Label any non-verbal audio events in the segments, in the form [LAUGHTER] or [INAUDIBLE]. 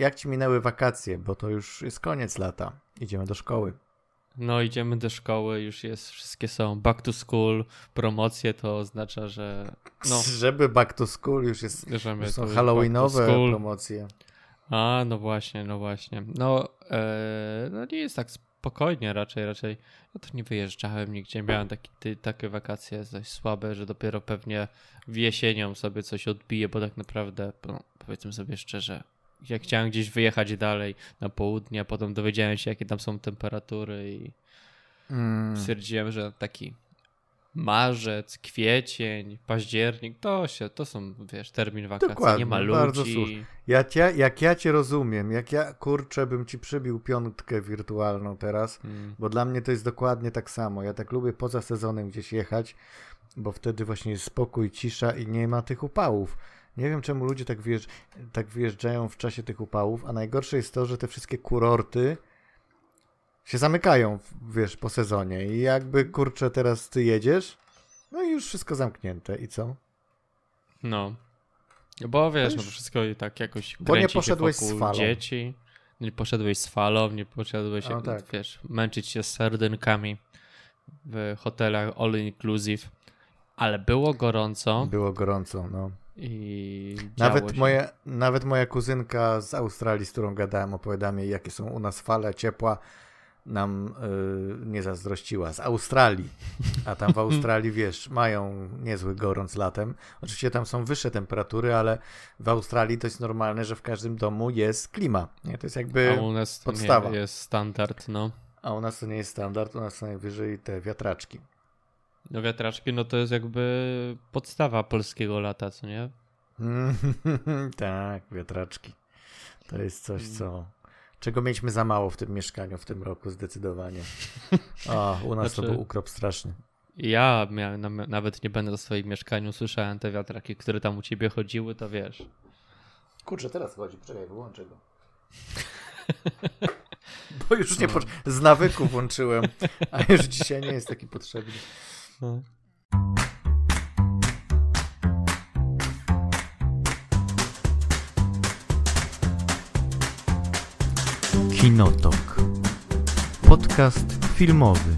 jak ci minęły wakacje, bo to już jest koniec lata. Idziemy do szkoły. No, idziemy do szkoły, już jest, wszystkie są back to school, promocje, to oznacza, że. No, [LAUGHS] Żeby back to school już jest. żeby Już są halloweenowe promocje. A, no właśnie, no właśnie. No, e, no nie jest tak spokojnie raczej, raczej. Ja to nie wyjeżdżałem nigdzie, miałem taki, ty, takie wakacje dość słabe, że dopiero pewnie w jesienią sobie coś odbiję, bo tak naprawdę, no, powiedzmy sobie szczerze, jak chciałem gdzieś wyjechać dalej na południe, a potem dowiedziałem się, jakie tam są temperatury i Mm. stwierdziłem, że taki marzec, kwiecień, październik, to się, to są, wiesz, termin wakacji, Dokładnie, nie ma bardzo ludzi. Ja cię, jak ja cię rozumiem, jak ja kurczę bym ci przybił piątkę wirtualną teraz, Mm. bo dla mnie to jest dokładnie tak samo. Ja tak lubię poza sezonem gdzieś jechać, bo wtedy właśnie jest spokój, cisza i nie ma tych upałów. Nie wiem czemu ludzie tak, wyjeżdż- tak wyjeżdżają w czasie tych upałów, a najgorsze jest to, że te wszystkie kurorty się zamykają, wiesz, po sezonie i jakby kurczę teraz ty jedziesz, no i już wszystko zamknięte i co? No. Bo wiesz, no to wszystko i tak jakoś Bo nie poszedłeś się z falą. dzieci. Nie poszedłeś z falą, nie poszedłeś, O, jak, tak. wiesz, męczyć się z sardynkami w hotelach all inclusive. Ale było gorąco Było gorąco, no. I Nawet, moje, nawet moja kuzynka z Australii, z którą gadałem, opowiada mi, jakie są u nas fale ciepła, nam y, nie zazdrościła. Z Australii. A tam w [LAUGHS] Australii, wiesz, mają niezły gorąc latem. Oczywiście tam są wyższe temperatury, ale w Australii to jest normalne, że w każdym domu jest klima. Nie? To jest jakby... A u nas podstawa. nie jest standard, no. A u nas to nie jest standard, u nas najwyżej te wiatraczki. No wiatraczki, no to jest jakby podstawa polskiego lata, co nie? [LAUGHS] tak, wiatraczki. To jest coś, co. Czego mieliśmy za mało w tym mieszkaniu w tym roku, zdecydowanie. O, u nas to Znaczy- był ukrop straszny. Ja miałem, nawet nie będę w swoim mieszkaniu, słyszałem te wiatraki, które tam u ciebie chodziły, to wiesz. Kurczę, teraz chodzi, poczekaj, wyłączę go. [LAUGHS] Bo już nie po... z nawyku włączyłem, a już dzisiaj nie jest taki potrzebny. No. Kinotok. Podcast filmowy.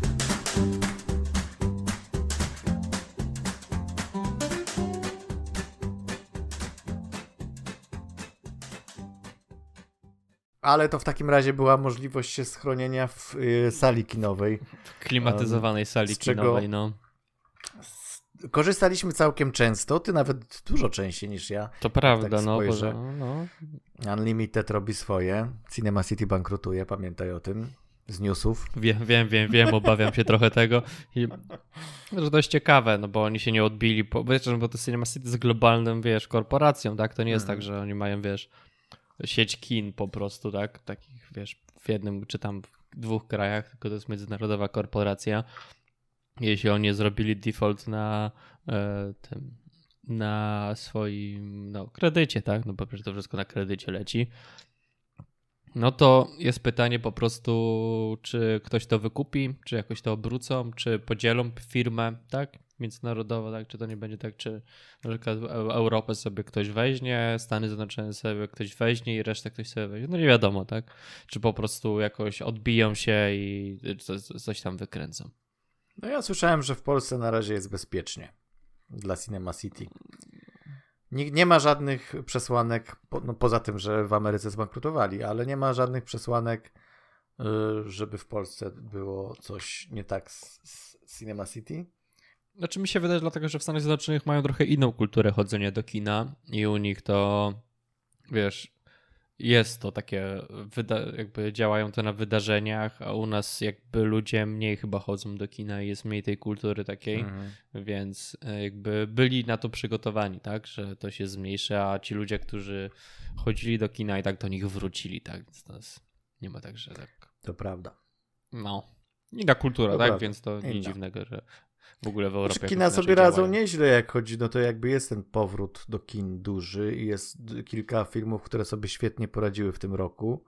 Ale to w takim razie była możliwość się schronienia w y, sali kinowej. klimatyzowanej sali z czego- kinowej, no. Korzystaliśmy całkiem często, ty nawet dużo częściej niż ja. To prawda, tak no, bo, spojrzę. no, no. Unlimited robi swoje. Cinema City bankrutuje, pamiętaj o tym. Z newsów. Wiem, wiem, wiem, wiem, obawiam się trochę tego. I, że dość ciekawe, no bo oni się nie odbili, bo, wiesz, bo to Cinema City jest globalnym, wiesz, korporacją, tak? To nie jest Mhm. tak, że oni mają, wiesz, sieć kin po prostu, tak? Takich, wiesz, w jednym czy tam w dwóch krajach, tylko to jest międzynarodowa korporacja. Jeśli oni zrobili default na e, tym, na swoim, no, kredycie, tak? No bo przecież to wszystko na kredycie leci. No to jest pytanie po prostu, czy ktoś to wykupi, czy jakoś to obrócą, czy podzielą firmę, tak? Międzynarodowo, tak? Czy to nie będzie tak, czy na przykład Eu- Europę sobie ktoś weźmie, Stany Zjednoczone sobie ktoś weźmie i resztę ktoś sobie weźmie. No nie wiadomo, tak? Czy po prostu jakoś odbiją się i coś tam wykręcą. No ja słyszałem, że w Polsce na razie jest bezpiecznie dla Cinema City. Nie, nie ma żadnych przesłanek, po, no poza tym, że w Ameryce zbankrutowali, ale nie ma żadnych przesłanek, y, żeby w Polsce było coś nie tak z, z Cinema City. Znaczy mi się wydaje, dlatego że w Stanach Zjednoczonych mają trochę inną kulturę chodzenia do kina i u nich to, wiesz, jest to takie, wyda- jakby działają to na wydarzeniach, a u nas jakby ludzie mniej chyba chodzą do kina i jest mniej tej kultury takiej, Mhm. więc e, jakby byli na to przygotowani, tak, że to się zmniejszy, a ci ludzie, którzy chodzili do kina i tak do nich wrócili, tak, więc to jest, nie ma tak, że tak, To prawda. no, inna kultura, To tak, prawda. więc to nic Inna. dziwnego, że w ogóle w Europie Znaczy, kina sobie radzą działają. nieźle, jak chodzi, no to jakby jest ten powrót do kin duży i jest kilka filmów, które sobie świetnie poradziły w tym roku,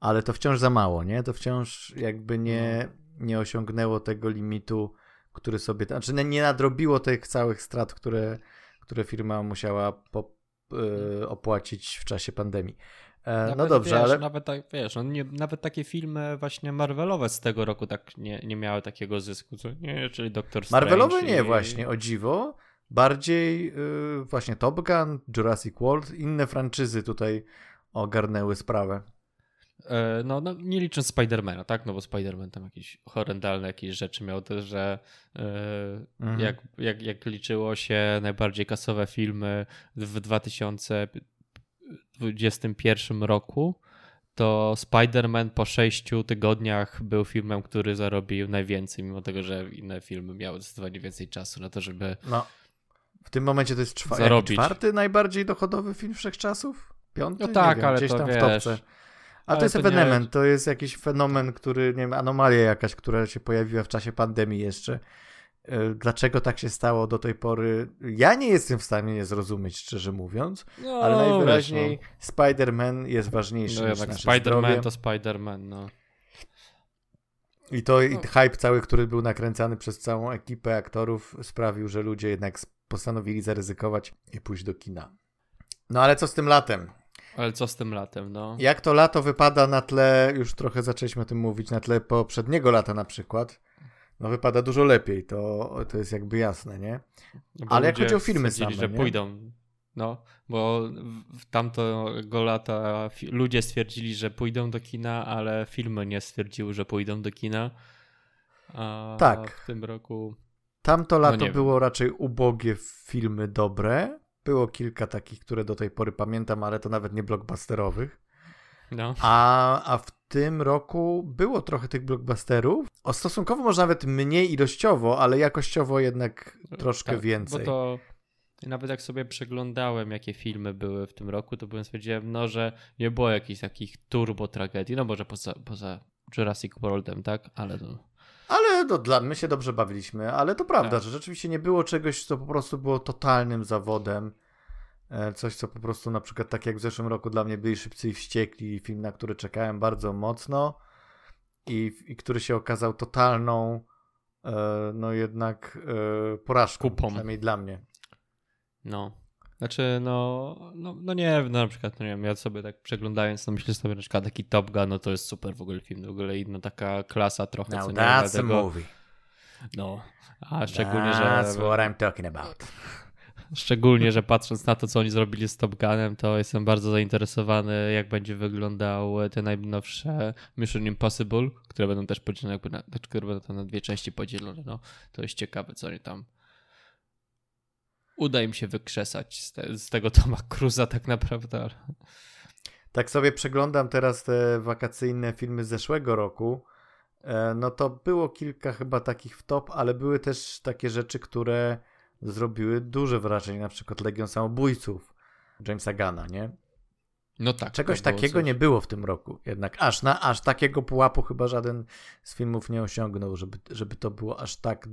ale to wciąż za mało, nie? To wciąż jakby nie, nie osiągnęło tego limitu, który sobie, znaczy nie- nie nadrobiło tych całych strat, które, które firma musiała po, e, opłacić w czasie pandemii. E, Nawet, no dobrze, wiesz, ale Nawet, tak, wiesz, no nie, nawet takie filmy właśnie Marvelowe z tego roku tak nie, nie miały takiego zysku, co nie, czyli Doctor Strange. Marvelowe nie i- właśnie, o dziwo. Bardziej yy, właśnie Top Gun, Jurassic World, inne franczyzy tutaj ogarnęły sprawę. E, No, no nie licząc Spidermana, tak? No bo Spiderman tam jakieś horrendalne jakieś rzeczy miał też, że e, Mhm. jak, jak, jak liczyło się najbardziej kasowe filmy w 2021 roku, to Spider-Man po sześciu tygodniach był filmem, który zarobił najwięcej, mimo tego, że inne filmy miały zdecydowanie więcej czasu na to, żeby No. W tym momencie to jest czwa- czwarty najbardziej dochodowy film wszechczasów? Piąty? No tak, nie wiem, ale gdzieś to tam w wiesz, topce. A to jest to nie- ewenement, to jest jakiś fenomen, który, nie wiem, anomalia jakaś, która się pojawiła w czasie pandemii jeszcze. E, Dlaczego tak się stało do tej pory? Ja nie jestem w stanie zrozumieć, szczerze mówiąc, no, ale najwyraźniej Spider-Man jest ważniejszy no, no nasze Spider-Man zdrowie. to Spider-Man, no. I to i No. hype cały, który był nakręcany przez całą ekipę aktorów, sprawił, że ludzie jednak postanowili zaryzykować i pójść do kina. No ale co z tym latem? Ale co z tym latem, no? Jak to lato wypada na tle, już trochę zaczęliśmy o tym mówić, na tle poprzedniego lata na przykład, no wypada dużo lepiej, to, to jest jakby jasne, nie? No bo Ale jak chodzi o filmy same, że nie? pójdą. No, bo w- tamtego lata ludzie stwierdzili, że pójdą do kina, ale filmy nie stwierdziły, że pójdą do kina. A Tak. w tym roku. Tamto lato No było raczej ubogie filmy dobre, było kilka takich, które do tej pory pamiętam, ale to nawet nie blockbusterowych. No. A, a w tym roku było trochę tych blockbusterów. O stosunkowo może nawet mniej ilościowo, ale jakościowo jednak troszkę Tak, więcej. Bo to nawet jak sobie przeglądałem, jakie filmy były w tym roku, to byłem stwierdziłem, no, że nie było jakichś takich turbo tragedii. No może poza, poza Jurassic Worldem, tak? Ale to. Ale no, dla my się dobrze bawiliśmy, ale to prawda, Tak. że rzeczywiście nie było czegoś, co po prostu było totalnym zawodem. E, Coś, co po prostu na przykład tak jak w zeszłym roku dla mnie byli Szybcy i Wściekli, film, na który czekałem bardzo mocno i, i który się okazał totalną e, no jednak e, porażką, Kupą. przynajmniej dla mnie. No. Znaczy, no, no, no nie no na przykład, no nie wiem, ja sobie tak przeglądając, no myślę sobie na przykład taki Top Gun, no to jest super w ogóle film, w ogóle inna taka klasa trochę, Now co nie that's a dlatego- movie. No, a szczególnie, That's że what I'm talking about. Szczególnie, że patrząc na to, co oni zrobili z Top Gunem, to jestem bardzo zainteresowany, jak będzie wyglądał te najnowsze Mission Impossible, które będą też podzielone, jakby na, znaczy, które będą tam na dwie części podzielone, no, to jest ciekawe, co oni tam uda im się wykrzesać z, te, z tego Toma Cruza tak naprawdę. Tak sobie przeglądam teraz te wakacyjne filmy z zeszłego roku. e, No to było kilka chyba takich w top, ale były też takie rzeczy, które zrobiły duże wrażenie, na przykład Legion Samobójców Jamesa Gana, nie? No tak. Czegoś było takiego coś. nie było w tym roku. Jednak aż na aż takiego pułapu chyba żaden z filmów nie osiągnął, żeby, żeby to było aż tak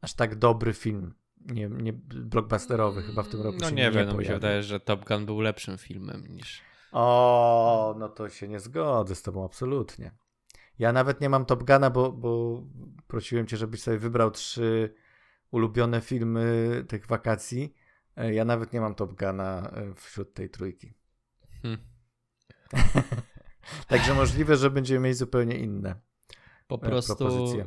aż tak dobry film. Nie, nie blockbusterowy chyba w tym roku No się nie wiem, no mi się wydaje, że Top Gun był lepszym filmem niż... O, no to się nie zgodzę z tobą absolutnie. Ja nawet nie mam Top Guna, bo, bo prosiłem cię, żebyś sobie wybrał trzy ulubione filmy tych wakacji. E, Ja nawet nie mam Top Guna e, wśród tej trójki. Hmm. [LAUGHS] Także możliwe, że będziemy mieć zupełnie inne. Po E, prostu. propozycje.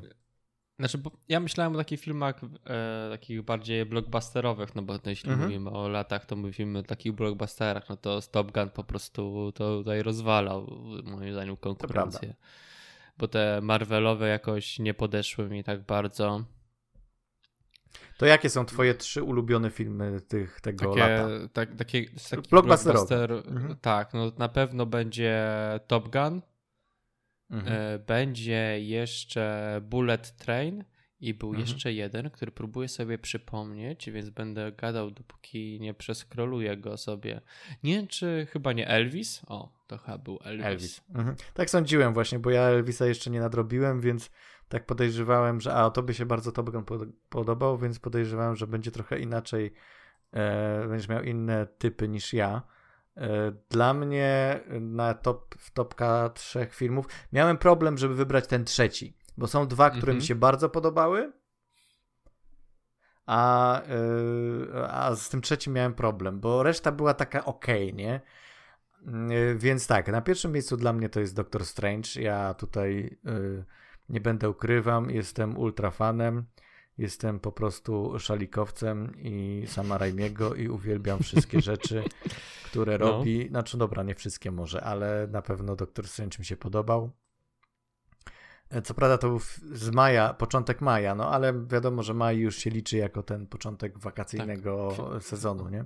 Znaczy, ja myślałem o takich filmach e, takich bardziej blockbusterowych, no bo jeśli Mhm. mówimy o latach, to mówimy o takich blockbusterach, no to Top Gun po prostu to tutaj rozwalał moim zdaniem konkurencję. Bo te Marvelowe jakoś nie podeszły mi tak bardzo. To jakie są twoje trzy ulubione filmy tych, tego Takie, lata? tak, takie, Blockbusterowe. blockbuster- Mhm. Tak, no na pewno będzie Top Gun, Mhm. E, Będzie jeszcze Bullet Train i był Mhm. jeszcze jeden, który próbuję sobie przypomnieć, więc będę gadał, dopóki nie przeskroluję go sobie. Nie wiem, czy chyba nie Elvis? O, to chyba był Elvis. Elvis. Mhm. Tak sądziłem właśnie, bo ja Elvisa jeszcze nie nadrobiłem, więc tak podejrzewałem, że a to by się bardzo Top Gun pod- podobał, więc podejrzewałem, że będzie trochę inaczej, e, będziesz miał inne typy niż ja. E, dla mnie na top, w topka trzech filmów miałem problem, żeby wybrać ten trzeci, bo są dwa, które Mhm. mi się bardzo podobały, a, e, a z tym trzecim miałem problem, bo reszta była taka ok, nie? Y, więc tak, na pierwszym miejscu dla mnie to jest Doctor Strange. Ja tutaj y, nie będę ukrywam, jestem ultra fanem. Jestem po prostu szalikowcem i sama Raimiego i uwielbiam wszystkie rzeczy, [LAUGHS] które no. robi. Znaczy, dobra, nie wszystkie może, ale na pewno Doctor Strange mi się podobał. E, co prawda to był z maja, początek maja, no ale wiadomo, że maj już się liczy jako ten początek wakacyjnego tak. sezonu, nie?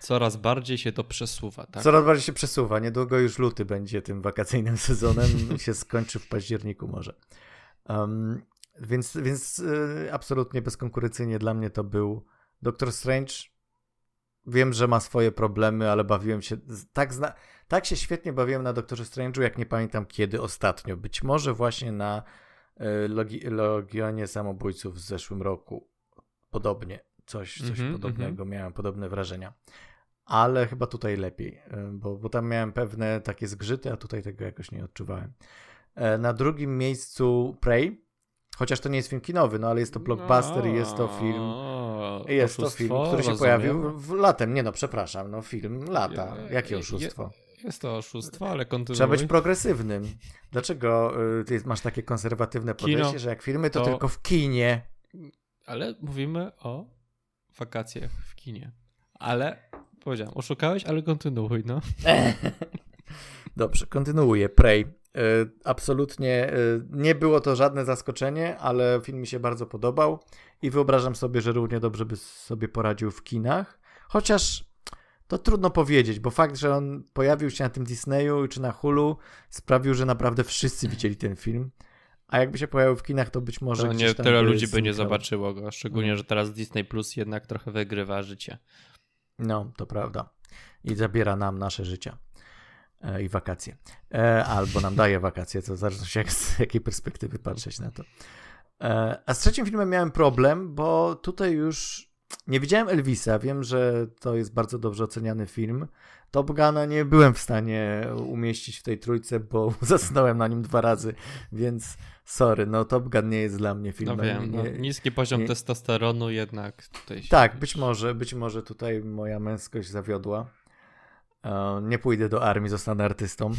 Coraz bardziej się to przesuwa, tak? Coraz bardziej się przesuwa. Niedługo już luty będzie tym wakacyjnym [LAUGHS] sezonem. się skończy w październiku może. Um, więc więc y, absolutnie bezkonkurencyjnie dla mnie to był Doctor Strange. Wiem, że ma swoje problemy, ale bawiłem się tak, zna, tak się świetnie bawiłem na Doktorze Strange'u, jak nie pamiętam kiedy ostatnio. Być może właśnie na y, Logi Logionie Samobójców w zeszłym roku. Podobnie. Coś, coś mm -hmm, podobnego. Mm -hmm. Miałem podobne wrażenia. Ale chyba tutaj lepiej, y, bo, bo tam miałem pewne takie zgrzyty, a tutaj tego jakoś nie odczuwałem. E, na drugim miejscu Prey, Chociaż to nie jest film kinowy, no ale jest to blockbuster i jest to film. Jest to film, który się pojawił w latem. Nie no, przepraszam, no film lata. Jakie oszustwo? Jest to oszustwo, ale kontynuuj. Trzeba być progresywnym. Dlaczego y, ty masz takie konserwatywne podejście, Kino, że jak filmy, to, to tylko w kinie? Ale mówimy o wakacjach w kinie. Ale powiedziałem, oszukałeś, ale kontynuuj, no. [LAUGHS] Dobrze, kontynuuję. Prey. E, absolutnie e, nie było to żadne zaskoczenie, ale film mi się bardzo podobał i wyobrażam sobie, że równie dobrze by sobie poradził w kinach. Chociaż to trudno powiedzieć, bo fakt, że on pojawił się na tym Disneyu czy na Hulu sprawił, że naprawdę wszyscy widzieli ten film. A jakby się pojawił w kinach, to być może. No nie tyle ludzi by nie zobaczyło go, szczególnie, no. że teraz Disney Plus jednak trochę wygrywa życie. No, to prawda. I zabiera nam nasze życie. E, i wakacje. E, albo nam daje wakacje, to zależy jak, z jakiej perspektywy patrzeć na to. E, a z trzecim filmem miałem problem, bo tutaj już nie widziałem Elvisa. Wiem, że to jest bardzo dobrze oceniany film. Top Guna nie byłem w stanie umieścić w tej trójce, bo [LAUGHS] zasnąłem na nim dwa razy, więc sorry, no Top Gun nie jest dla mnie filmem. No wiem, nie, no, niski poziom nie... testosteronu jednak tutaj się... Tak, być może, być może tutaj moja męskość zawiodła. E, nie pójdę do armii, zostanę artystą.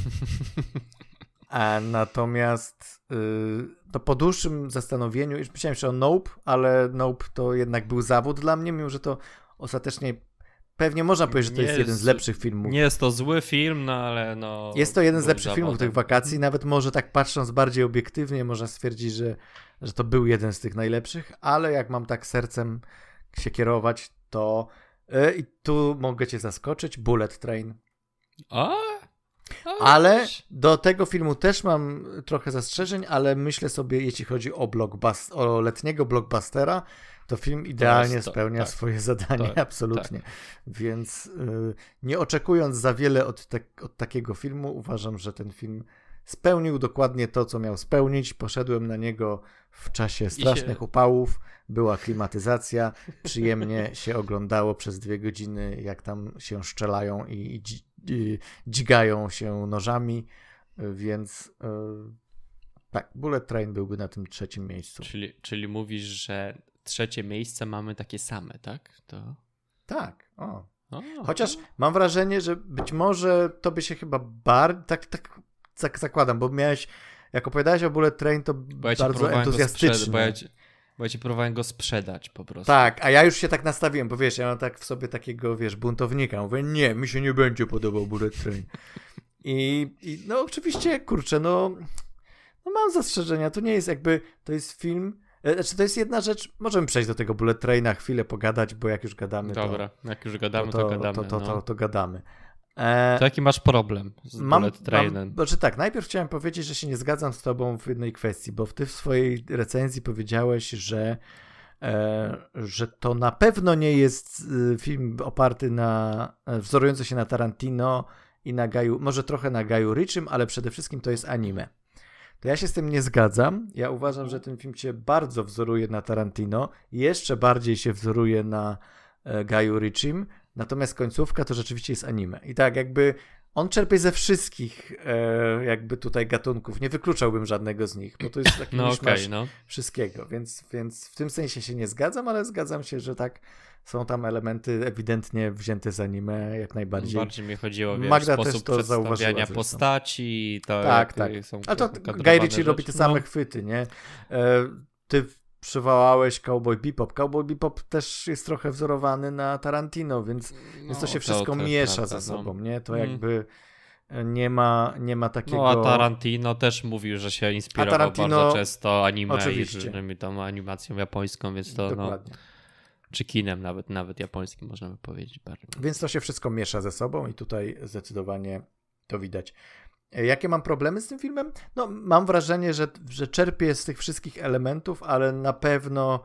A [LAUGHS] natomiast y, to po dłuższym zastanowieniu, już myślałem że o Nope, ale Nope to jednak był zawód dla mnie, mimo że to ostatecznie pewnie można powiedzieć, że to jest, jest, jeden z lepszych filmów. Nie jest to zły film, no ale no... Jest to jeden z lepszych filmów tych wakacji, nawet może tak patrząc bardziej obiektywnie, można stwierdzić, że, że to był jeden z tych najlepszych, ale jak mam tak sercem się kierować, to E, I tu mogę cię zaskoczyć, Bullet Train. A? Ale do tego filmu też mam trochę zastrzeżeń, ale myślę sobie, jeśli chodzi o, blockbust o letniego blockbustera, to film idealnie to, spełnia tak, swoje zadanie, tak, absolutnie. Tak. Więc y, nie oczekując za wiele od, te, od takiego filmu, uważam, że ten film spełnił dokładnie to, co miał spełnić. Poszedłem na niego w czasie strasznych się... upałów, była klimatyzacja, przyjemnie się oglądało przez dwie godziny, jak tam się szczelają i, i dźgają się nożami, więc yy, tak, Bullet Train byłby na tym trzecim miejscu. Czyli, czyli mówisz, że trzecie miejsce mamy takie same, tak? To... Tak, o. o Chociaż mam wrażenie, że być może to by się chyba bardziej, tak, tak zakładam, bo miałeś, jak opowiadałeś o Bullet Train, to bo ja bardzo entuzjastycznie. Bo ja, ci, bo ja ci próbowałem go sprzedać po prostu. Tak, a ja już się tak nastawiłem, bo wiesz, ja mam tak w sobie takiego, wiesz, buntownika. Mówię, nie, mi się nie będzie podobał Bullet Train. I, i no oczywiście, kurczę, no, no mam zastrzeżenia, to nie jest jakby, to jest film, znaczy to jest jedna rzecz, możemy przejść do tego Bullet Traina, chwilę pogadać, bo jak już gadamy, Dobra, to, jak już gadamy, to, to, gadamy. To, to, no. to, gadamy. E, to jaki masz problem z mam, bullet trainem? Mam, znaczy tak, najpierw chciałem powiedzieć, że się nie zgadzam z tobą w jednej kwestii, bo ty w swojej recenzji powiedziałeś, że, e, że to na pewno nie jest y, film oparty na, e, wzorujący się na Tarantino i na Gaju, może trochę na Gaju Richim, ale przede wszystkim to jest anime. Ja się z tym nie zgadzam. Ja uważam, że ten film się bardzo wzoruje na Tarantino, jeszcze bardziej się wzoruje na e, Gaju Richim, Natomiast końcówka to rzeczywiście jest anime. I tak jakby on czerpie ze wszystkich e, jakby tutaj gatunków. Nie wykluczałbym żadnego z nich, bo to jest taki no, okay, no. wszystkiego, więc, więc w tym sensie się nie zgadzam, ale zgadzam się, że tak są tam elementy ewidentnie wzięte z anime, jak najbardziej. Bardziej mi chodziło o Magda sposób też to przedstawiania postaci. To tak, tak. Są Ale to Guy Ritchie robi te same no. chwyty, nie? E, ty przywołałeś Cowboy Bebop. Cowboy Bebop też jest trochę wzorowany na Tarantino, więc, no, więc to się wszystko to miesza prawda, ze no. sobą, no. nie? To mm. jakby nie ma, nie ma takiego... No a Tarantino też mówił, że się inspirował Tarantino... bardzo często anime Oczywiście. i tą animacją japońską, więc to no, Dokładnie. no... Czy kinem nawet, nawet japońskim można by powiedzieć bardziej. Więc to się wszystko miesza ze sobą i tutaj zdecydowanie to widać. Jakie mam problemy z tym filmem? No, mam wrażenie, że, że czerpię z tych wszystkich elementów, ale na pewno.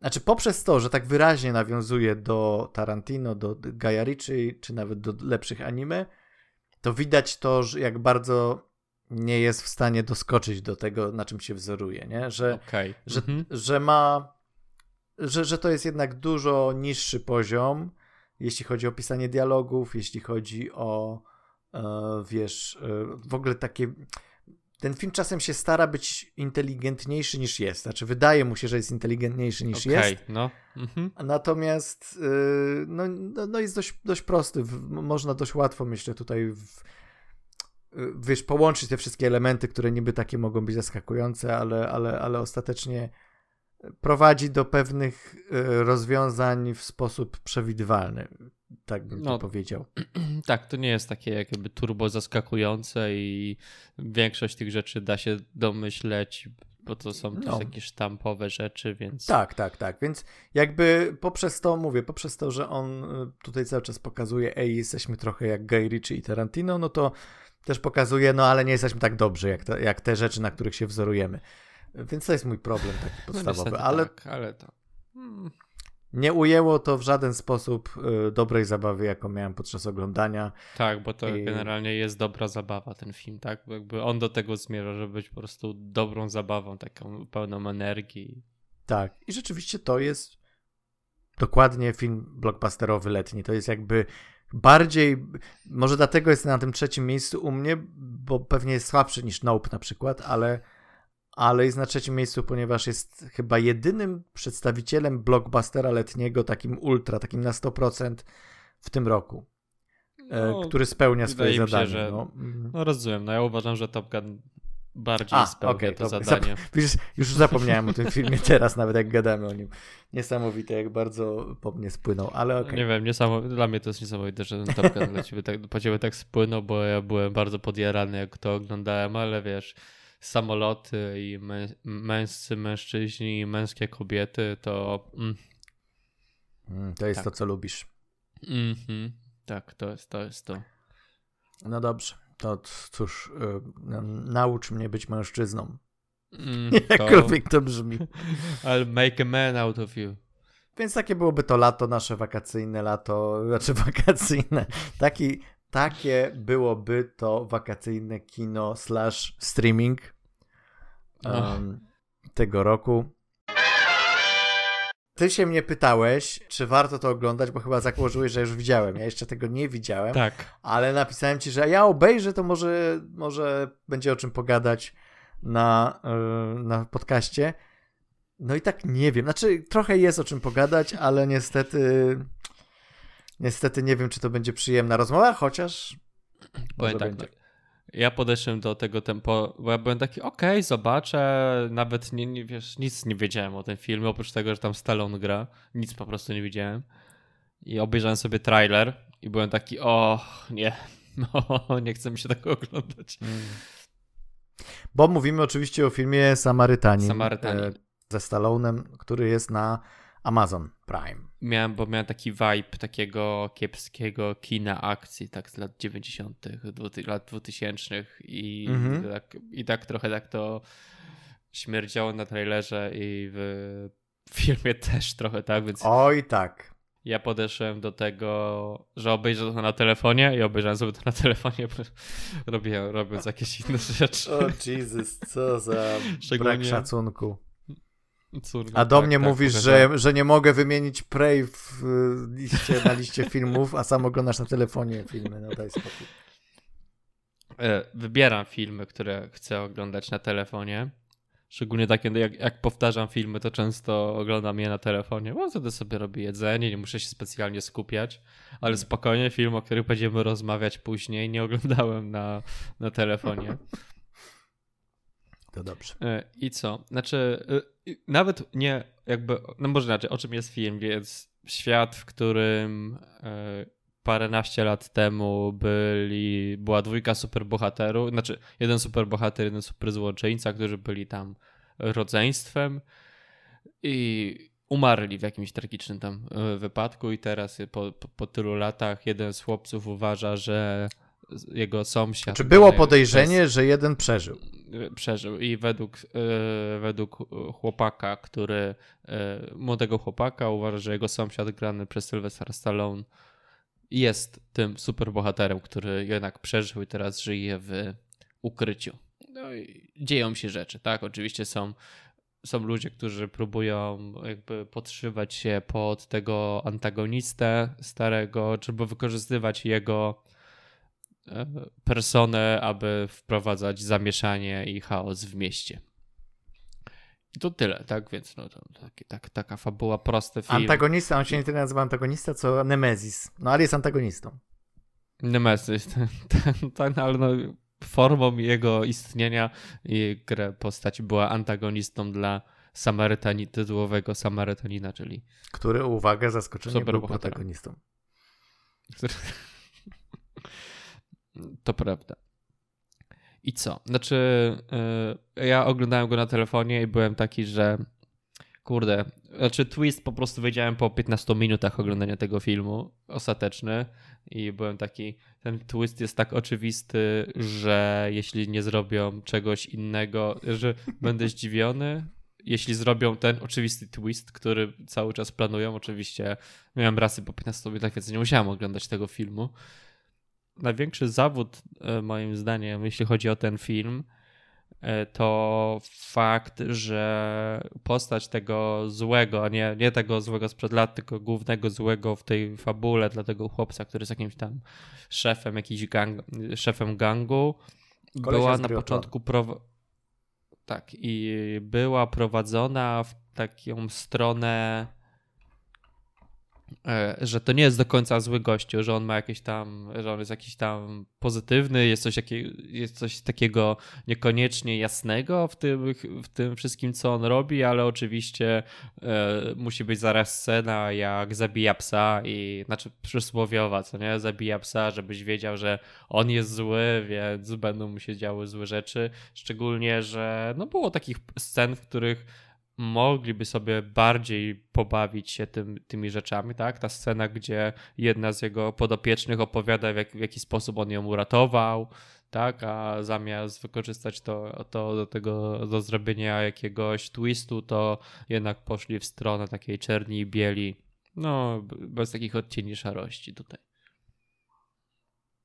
Znaczy, poprzez to, że tak wyraźnie nawiązuje do Tarantino, do Gaia Ritchie, czy nawet do lepszych anime, to widać to, że jak bardzo nie jest w stanie doskoczyć do tego, na czym się wzoruje, nie? Że, okay. że, mhm. że ma. Że, że to jest jednak dużo niższy poziom, jeśli chodzi o pisanie dialogów, jeśli chodzi o E, wiesz, e, w ogóle takie. Ten film czasem się stara być inteligentniejszy niż jest. Znaczy, wydaje mu się, że jest inteligentniejszy niż okay, jest. No. Mhm. Natomiast e, no, no, no, jest dość, dość prosty. Można dość łatwo, myślę, tutaj w, wiesz, połączyć te wszystkie elementy, które niby takie mogą być zaskakujące, ale, ale, ale ostatecznie prowadzi do pewnych rozwiązań w sposób przewidywalny tak bym no, to powiedział. [CLEARS THROAT] Tak, to nie jest takie jakby turbo zaskakujące i większość tych rzeczy da się domyśleć, bo to są no. też jakieś sztampowe rzeczy, więc... Tak, tak, tak, więc jakby poprzez to, mówię, poprzez to, że on y, tutaj cały czas pokazuje, ej, jesteśmy trochę jak Guy Ritchie i Tarantino, no to też pokazuje, no ale nie jesteśmy tak dobrzy, jak te, jak te rzeczy, na których się wzorujemy. Więc to jest mój problem taki no podstawowy, no ale... Tak, ale to... Hmm nie ujęło to w żaden sposób y, dobrej zabawy, jaką miałem podczas oglądania. Tak, bo to I... generalnie jest dobra zabawa, ten film, tak? Bo jakby on do tego zmierza, żeby być po prostu dobrą zabawą, taką pełną energii. Tak, i rzeczywiście to jest dokładnie film blockbusterowy letni. To jest jakby bardziej, może dlatego jest na tym trzecim miejscu u mnie, bo pewnie jest słabszy niż Nope na przykład, ale ale jest na trzecim miejscu, ponieważ jest chyba jedynym przedstawicielem blockbustera letniego, takim ultra, takim na 100% w tym roku, e, no, który spełnia swoje zadanie. Się, że, no. Mhm. no. rozumiem, no ja uważam, że Top Gun bardziej A, spełnia okay, to, zadanie. [LAUGHS] Wiesz, już zapomniałem o tym filmie [LAUGHS] teraz, nawet jak gadamy o nim. Niesamowite, jak bardzo po mnie spłynął, ale okej. Okay. Nie wiem, niesamo... dla mnie to jest niesamowite, że ten Top Gun dla ciebie tak, po ciebie tak spłynął, bo ja byłem bardzo podjarany, jak to oglądałem, ale wiesz samoloty i mę męscy mężczyźni i męskie kobiety, to. Mm. Mm, to jest tak. to, co lubisz. Mm -hmm. Tak, to jest, to jest to. No dobrze, to cóż, yy, naucz mnie być mężczyzną. Mm, [LAUGHS] Jakkolwiek to... to brzmi. [LAUGHS] I'll make a man out of you. Więc takie byłoby to lato, nasze wakacyjne lato, znaczy wakacyjne. Taki takie byłoby to wakacyjne kino slash streaming um, tego roku. Ty się mnie pytałeś, czy warto to oglądać, bo chyba założyłeś, że już widziałem. Ja jeszcze tego nie widziałem. Tak. Ale napisałem ci, że ja obejrzę, to może, może będzie o czym pogadać na, na podcaście. No i tak nie wiem. Znaczy, trochę jest o czym pogadać, ale niestety Niestety nie wiem, czy to będzie przyjemna rozmowa, chociaż. Powiem tak, będzie. ja podeszłem do tego tempo, bo ja byłem taki, okej, okay, zobaczę, nawet nie, nie, wiesz, nic nie wiedziałem o tym filmie, oprócz tego, że tam Stallone gra, nic po prostu nie widziałem. I obejrzałem sobie trailer i byłem taki, o nie, [LAUGHS] no, nie chcę mi się tego oglądać. Hmm. Bo mówimy oczywiście o filmie Samarytanin. Samarytanin. E, ze Stallonem, który jest na Amazon Prime. Miałem, bo miałem taki vibe takiego kiepskiego kina akcji, tak z lat 90., lat 2000 i, mhm. tak, i tak trochę tak to śmierdziało na trailerze i w filmie też trochę tak, więc... Oj tak. Ja podeszłem do tego, że obejrzę to na telefonie i obejrzałem sobie to na telefonie, robię, robiąc jakieś inne rzeczy. O Jesus, co za [LAUGHS] brak szacunku. Córka, a do tak, mnie tak, mówisz, że, że nie mogę wymienić Prey w liście, na liście filmów, a sam oglądasz na telefonie filmy. No daj spokój. e, wybieram filmy, które chcę oglądać na telefonie. Szczególnie takie, jak, jak powtarzam filmy, to często oglądam je na telefonie, bo wtedy sobie robię jedzenie, nie muszę się specjalnie skupiać, ale spokojnie film, o którym będziemy rozmawiać później, nie oglądałem na, na telefonie. [LAUGHS] To dobrze. E, I co? Znaczy, e, nawet nie jakby, no może inaczej, o czym jest film, więc świat, w którym e, paręnaście lat temu byli, była dwójka superbohaterów, znaczy jeden superbohater, jeden superzłoczyńca, którzy byli tam rodzeństwem i umarli w jakimś tragicznym tam wypadku i teraz po, po, po tylu latach jeden z chłopców uważa, że jego sąsiad. Czy było podejrzenie, że jeden przeżył? Przeżył i według, yy, według chłopaka, który, yy, młodego chłopaka, uważa, że jego sąsiad grany przez Sylvester Stallone jest tym superbohaterem, który jednak przeżył i teraz żyje w ukryciu. No i dzieją się rzeczy, tak? Oczywiście są, są ludzie, którzy próbują jakby podszywać się pod tego antagonistę starego, żeby wykorzystywać jego E, personę, aby wprowadzać zamieszanie i chaos w mieście. I to tyle, tak? Więc no, taki, tak, taka fabuła, prosty film. Antagonista, on się nie tyle nazywa antagonista, co Nemezis. No ale jest antagonistą. Nemezis, tak, ale no, formą jego istnienia i grę postać była antagonistą dla Samarytani, tytułowego Samarytanina, czyli... Który, uwaga, zaskoczenie był protagonistą. [LAUGHS] To prawda. I co? Znaczy, yy, ja oglądałem go na telefonie i byłem taki, że kurde, znaczy twist po prostu wiedziałem po 15 minutach oglądania tego filmu, ostateczny i byłem taki, ten twist jest tak oczywisty, że jeśli nie zrobią czegoś innego, że będę zdziwiony, jeśli zrobią ten oczywisty twist, który cały czas planują, oczywiście miałem rasy po 15 minutach, więc nie musiałem oglądać tego filmu, największy zawód, e, moim zdaniem, jeśli chodzi o ten film, e, to fakt, że postać tego złego, nie, nie tego złego sprzed lat, tylko głównego złego w tej fabule dla tego chłopca, który jest jakimś tam szefem, jakiś gang, szefem gangu, była na początku pro... tak i była prowadzona w taką stronę że to nie jest do końca zły gościu, że on ma jakieś tam, że on jest jakiś tam pozytywny, jest coś, jakie, jest coś takiego niekoniecznie jasnego w tym, w tym wszystkim, co on robi, ale oczywiście e, musi być zaraz scena, jak zabija psa i, znaczy przysłowiowa, co nie, zabija psa, żebyś wiedział, że on jest zły, więc będą mu się działy złe rzeczy, szczególnie, że no było takich scen, w których mogliby sobie bardziej pobawić się tym, tymi rzeczami, tak? Ta scena, gdzie jedna z jego podopiecznych opowiada, w, jak, w jaki sposób on ją uratował, tak? A zamiast wykorzystać to, to do tego, do zrobienia jakiegoś twistu, to jednak poszli w stronę takiej czerni i bieli. No, bez takich odcieni szarości tutaj.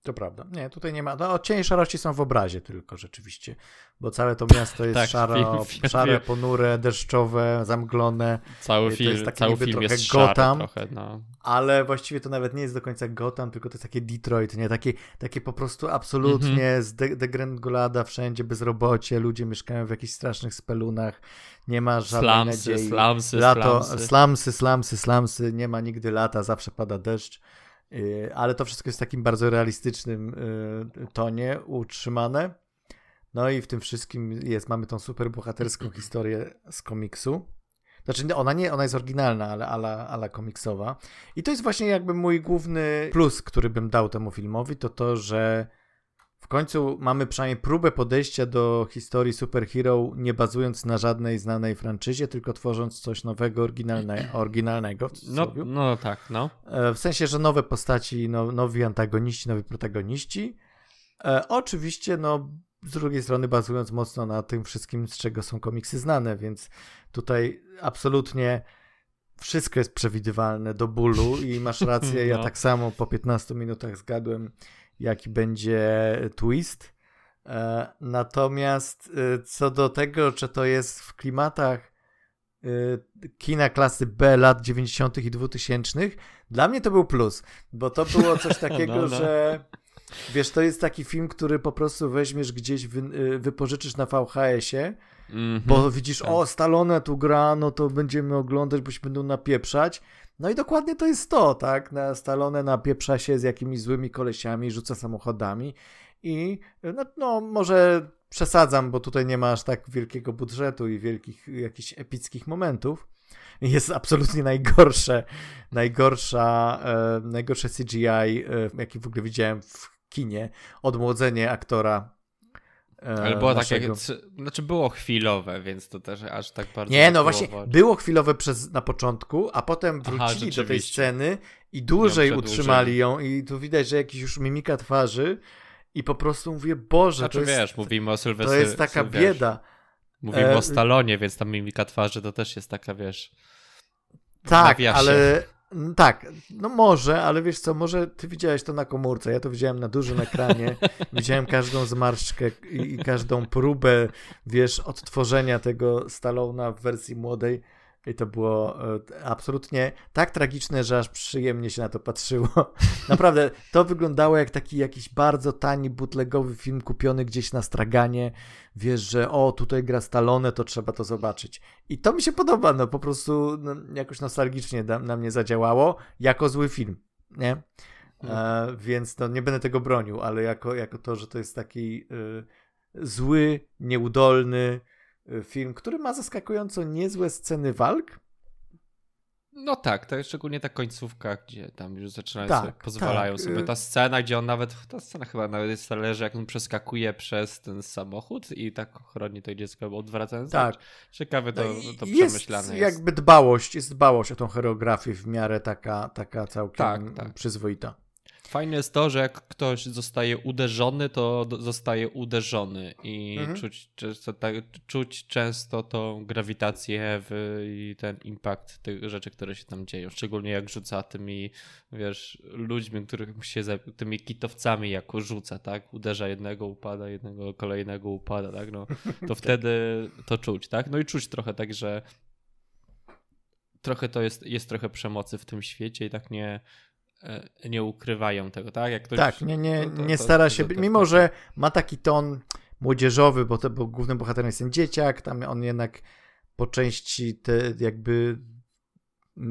To prawda. Nie, tutaj nie ma. No, cienie szarości są w obrazie tylko rzeczywiście, bo całe to miasto jest [LAUGHS] tak, szaro, film, szare, film. ponure, deszczowe, zamglone. Cały film, to jest taki cały film jest Gotham, trochę, no. ale właściwie to nawet nie jest do końca Gotham, tylko to jest takie Detroit, nie? Takie, takie po prostu absolutnie mm -hmm. zdegrengolada wszędzie, bezrobocie, ludzie mieszkają w jakichś strasznych spelunach, nie ma żadnej slamsy, nadziei. Slamsy, Lato, slamsy, slamsy, slamsy, nie ma nigdy lata, zawsze pada deszcz. Y, ale to wszystko jest w takim bardzo realistycznym y, tonie utrzymane. No i w tym wszystkim jest, mamy tą super bohaterską [CLEARS THROAT] historię z komiksu. Znaczy ona nie, ona jest oryginalna, ale ala, ala komiksowa. I to jest właśnie jakby mój główny plus, który bym dał temu filmowi, to to, że w końcu mamy przynajmniej próbę podejścia do historii superhero, nie bazując na żadnej znanej franczyzie, tylko tworząc coś nowego, oryginalne, oryginalnego. No, no tak, no. E, w sensie, że nowe postaci, no, nowi antagoniści, nowi protagoniści. E, oczywiście, no, z drugiej strony bazując mocno na tym wszystkim, z czego są komiksy znane, więc tutaj absolutnie wszystko jest przewidywalne do bólu i masz rację, ja [LAUGHS] no. tak samo po 15 minutach zgadłem jaki będzie twist. E, natomiast e, co do tego, czy to jest w klimatach e, kina klasy B lat 90. i 2000, dla mnie to był plus, bo to było coś [LAUGHS] takiego, no, no. że Wiesz, to jest taki film, który po prostu weźmiesz gdzieś, wy, wypożyczysz na VHS-ie, mm -hmm. bo widzisz, tak. o, Stallone tu gra, no to będziemy oglądać, bo się będą napieprzać. No i dokładnie to jest to, tak? Na Stallone napieprza się z jakimiś złymi kolesiami, rzuca samochodami i no, no może przesadzam, bo tutaj nie ma aż tak wielkiego budżetu i wielkich jakichś epickich momentów. Jest absolutnie najgorsze, najgorsza, e, najgorsze CGI, e, w ogóle widziałem w kinie. Odmłodzenie aktora ale było naszego. takie, znaczy było chwilowe, więc to też aż tak bardzo. Nie, no właśnie, było chwilowe przez, na początku, a potem wrócili Aha, do tej sceny i dłużej utrzymali ją i tu widać, że jakiś już mimika twarzy i po prostu mówię, Boże, znaczy, to jest, wiesz, mówimy o Sylwestrze. To jest taka bieda. Mówimy e... o Stalonie, więc tam mimika twarzy to też jest taka, wiesz... Tak, ale... Tak, no może, ale wiesz co, może ty widziałeś to na komórce, ja to widziałem na dużym ekranie, [LAUGHS] widziałem każdą zmarszczkę i, i każdą próbę, wiesz, odtworzenia tego Stalona w wersji młodej i to było e, absolutnie tak tragiczne, że aż przyjemnie się na to patrzyło. [LAUGHS] Naprawdę, to wyglądało jak taki jakiś bardzo tani, bootlegowy film kupiony gdzieś na straganie. Wiesz, że o, tutaj gra Stallone, to trzeba to zobaczyć. I to mi się podoba, no po prostu no, jakoś nostalgicznie na, na mnie zadziałało, jako zły film, nie? Hmm. E, więc no, nie będę tego bronił, ale jako, jako to, że to jest taki y, zły, nieudolny, film, który ma zaskakująco niezłe sceny walk. No tak, to jest szczególnie ta końcówka, gdzie tam już zaczynają tak, sobie, pozwalają tak. sobie. Ta scena, gdzie on nawet, ta scena chyba nawet jest leży, jak on przeskakuje przez ten samochód i tak chroni to dziecko odwracając. Tak. Ciekawe to, no to jest przemyślane jest. jakby dbałość, jest dbałość o tą choreografię w miarę taka, taka całkiem tak, tak. przyzwoita. Fajne jest to, że jak ktoś zostaje uderzony, to zostaje uderzony i mhm. czuć, często, tak, czuć często tą grawitację w, i ten impact tych rzeczy, które się tam dzieją. Szczególnie jak rzuca tymi, wiesz, ludźmi, których się, tymi kitowcami jako rzuca, tak? Uderza jednego, upada, jednego kolejnego upada, tak? No, to [LAUGHS] wtedy to czuć, tak? No i czuć trochę tak, że trochę to jest, jest trochę przemocy w tym świecie i tak nie nie ukrywają tego, tak? Jak ktoś, tak, nie, nie, to, to, nie stara się, to, mimo że ma taki ton młodzieżowy, bo, to, bo głównym bohaterem jest ten dzieciak, tam on jednak po części te jakby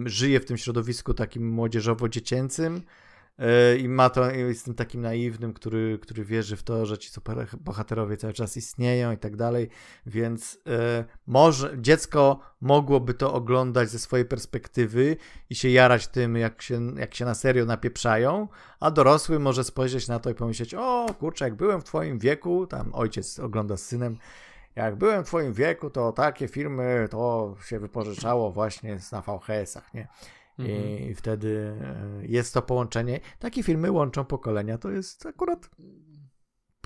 żyje w tym środowisku takim młodzieżowo-dziecięcym, E, i ma to, jest tym takim naiwnym, który, który wierzy w to, że ci super bohaterowie cały czas istnieją i tak dalej, więc e, może dziecko mogłoby to oglądać ze swojej perspektywy i się jarać tym, jak się, jak się na serio napieprzają, a dorosły może spojrzeć na to i pomyśleć, o kurczę, jak byłem w twoim wieku, tam ojciec ogląda z synem, jak byłem w twoim wieku, to takie filmy to się wypożyczało właśnie na VHS-ach, nie? Mhm. I wtedy e, jest to połączenie. Takie filmy łączą pokolenia. To jest akurat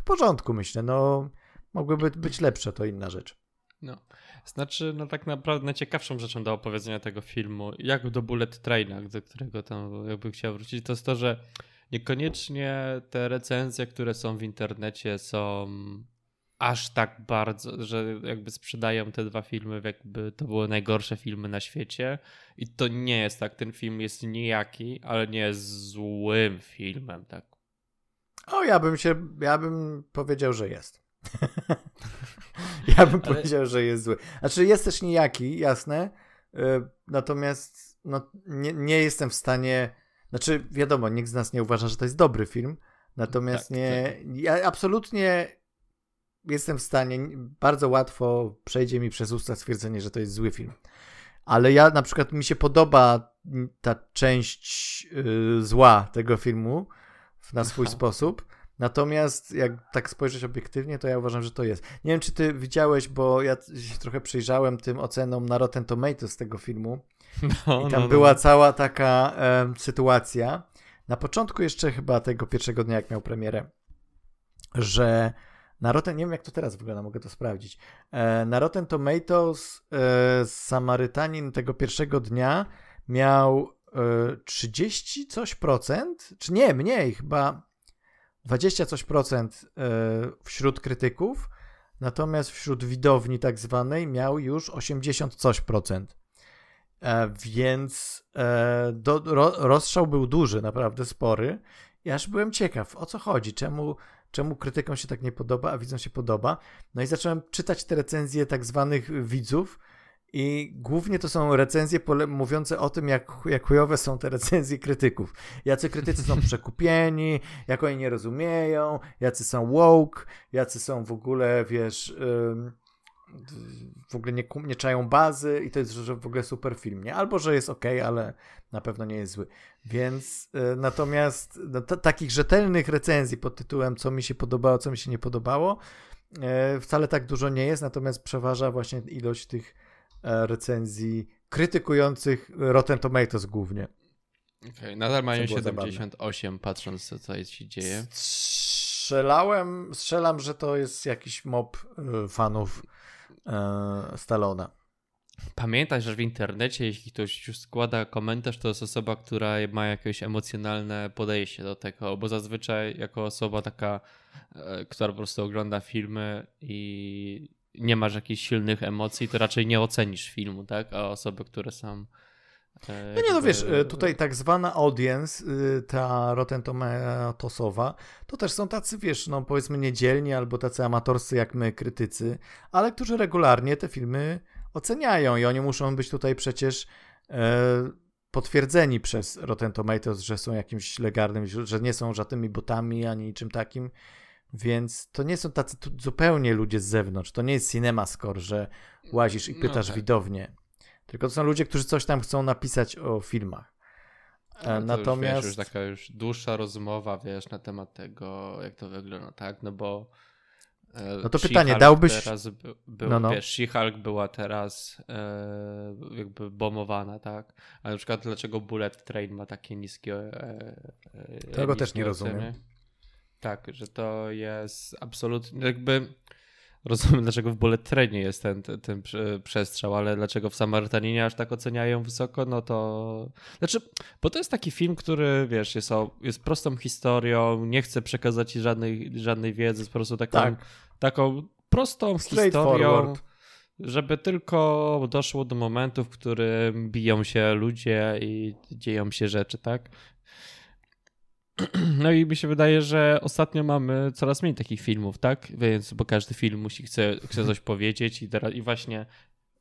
w porządku, myślę. No, mogłyby być lepsze, to inna rzecz. No. Znaczy, no tak naprawdę najciekawszą rzeczą do opowiedzenia tego filmu, jak do Bullet Traina, do którego tam jakby chciał wrócić, to jest to, że niekoniecznie te recenzje, które są w internecie są aż tak bardzo, że jakby sprzedają te dwa filmy, jakby to były najgorsze filmy na świecie. I to nie jest tak. Ten film jest nijaki, ale nie jest złym filmem, tak. O, ja bym się, ja bym powiedział, że jest. [LAUGHS] ja bym ale... powiedział, że jest zły. Znaczy, jest też nijaki, jasne. Y, natomiast no, nie, nie jestem w stanie. Znaczy, wiadomo, nikt z nas nie uważa, że to jest dobry film. Natomiast tak, nie. Tak. Ja absolutnie jestem w stanie, bardzo łatwo przejdzie mi przez usta stwierdzenie, że to jest zły film. Ale ja na przykład mi się podoba ta część yy, zła tego filmu na swój Aha. sposób. Natomiast jak tak spojrzeć obiektywnie, to ja uważam, że to jest. Nie wiem, czy ty widziałeś, bo ja się trochę przyjrzałem tym ocenom na Rotten Tomatoes tego filmu. [LAUGHS] No, I tam no, no. była no. cała taka e, sytuacja. Na początku jeszcze chyba tego pierwszego dnia, jak miał premierę, że na Rotten, nie wiem jak to teraz wygląda, mogę to sprawdzić. E, na Rotten Tomatoes e, Samarytanin tego pierwszego dnia miał 30 e, coś procent, czy nie, mniej, chyba 20 coś procent wśród krytyków, natomiast wśród widowni tak zwanej miał już 80 coś procent. Więc do, ro, rozstrzał był duży, naprawdę spory Ja aż byłem ciekaw, o co chodzi, czemu, czemu krytykom się tak nie podoba, a widzom się podoba. No i zacząłem czytać te recenzje tak zwanych widzów i głównie to są recenzje mówiące o tym, jak, jak chujowe są te recenzje krytyków. Jacy krytycy są [LAUGHS] przekupieni, jak oni nie rozumieją, jacy są woke, jacy są w ogóle, wiesz... Yy w ogóle nie, nie czają bazy i to jest że w ogóle super film, nie? Albo, że jest ok, ale na pewno nie jest zły. Więc y, natomiast no, takich rzetelnych recenzji pod tytułem co mi się podobało, co mi się nie podobało y, wcale tak dużo nie jest, natomiast przeważa właśnie ilość tych y, recenzji krytykujących Rotten Tomatoes głównie. Okay, nadal mają 78 zabawne. patrząc co, co się dzieje. Strzelałem, strzelam, że to jest jakiś mob fanów e, Stallona. Pamiętaj, że w internecie, jeśli ktoś już składa komentarz, to jest osoba, która ma jakieś emocjonalne podejście do tego, bo zazwyczaj jako osoba taka, e, która po prostu ogląda filmy i nie masz jakichś silnych emocji, to raczej nie ocenisz filmu, tak? A osoby, które są no nie, no wiesz, e, tutaj tak zwana audience, y, ta Rotten Tomatosowa, to też są tacy, wiesz, no powiedzmy niedzielni albo tacy amatorscy jak my, krytycy, ale którzy regularnie te filmy oceniają i oni muszą być tutaj przecież e, potwierdzeni przez Rotten Tomatoes, że są jakimś legalnym, że nie są żadnymi botami ani czym takim. Więc to nie są tacy zupełnie ludzie z zewnątrz. To nie jest cinema score, że łazisz i no pytasz no tak. widownię. Tylko to są ludzie, którzy coś tam chcą napisać o filmach. No, Natomiast. Już, wiesz, już taka już dłuższa rozmowa, wiesz, na temat tego, jak to wygląda, tak? No bo E, no to pytanie, dałbyś... Teraz był, no, no. Wiesz, She-Hulk była teraz e, jakby bomowana, tak? A na przykład dlaczego Bullet Train ma takie niskie e, e, Tego też nie oceny? rozumiem. Tak, że to jest absolutnie jakby rozumiem, dlaczego w Bullet Trainie jest ten, ten, ten, przestrzał, ale dlaczego w Samarytaninie aż tak oceniają wysoko, no to... Znaczy, bo to jest taki film, który, wiesz, jest, o, jest prostą historią, nie chce przekazać ci żadnej, żadnej wiedzy, jest po prostu taką, tak. taką prostą historią, forward. żeby tylko doszło do momentu, w którym biją się ludzie i dzieją się rzeczy, tak? [CLEARS THROAT] No i mi się wydaje, że ostatnio mamy coraz mniej takich filmów, tak? Więc bo każdy film musi chce, chce coś powiedzieć i, teraz, i właśnie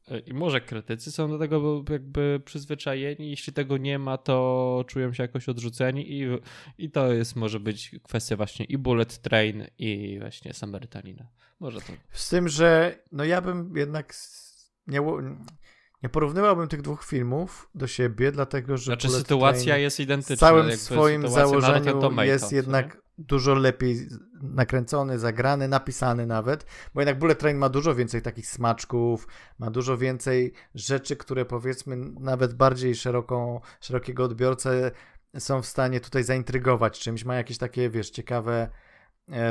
e, i może krytycy są do tego jakby przyzwyczajeni. Jeśli tego nie ma, to czują się jakoś odrzuceni i, i to jest może być kwestia właśnie i Bullet Train i właśnie Samarytanina. Może to. Z tym, że no ja bym jednak nie, nie porównywałbym tych dwóch filmów do siebie, dlatego że. Znaczy, Bullet sytuacja Train jest identyczna. W całym swoim założeniu jest jednak dużo lepiej nakręcony, zagrany, napisany nawet, bo jednak Bullet Train ma dużo więcej takich smaczków, ma dużo więcej rzeczy, które powiedzmy nawet bardziej szeroką, szerokiego odbiorcę są w stanie tutaj zaintrygować czymś, ma jakieś takie, wiesz, ciekawe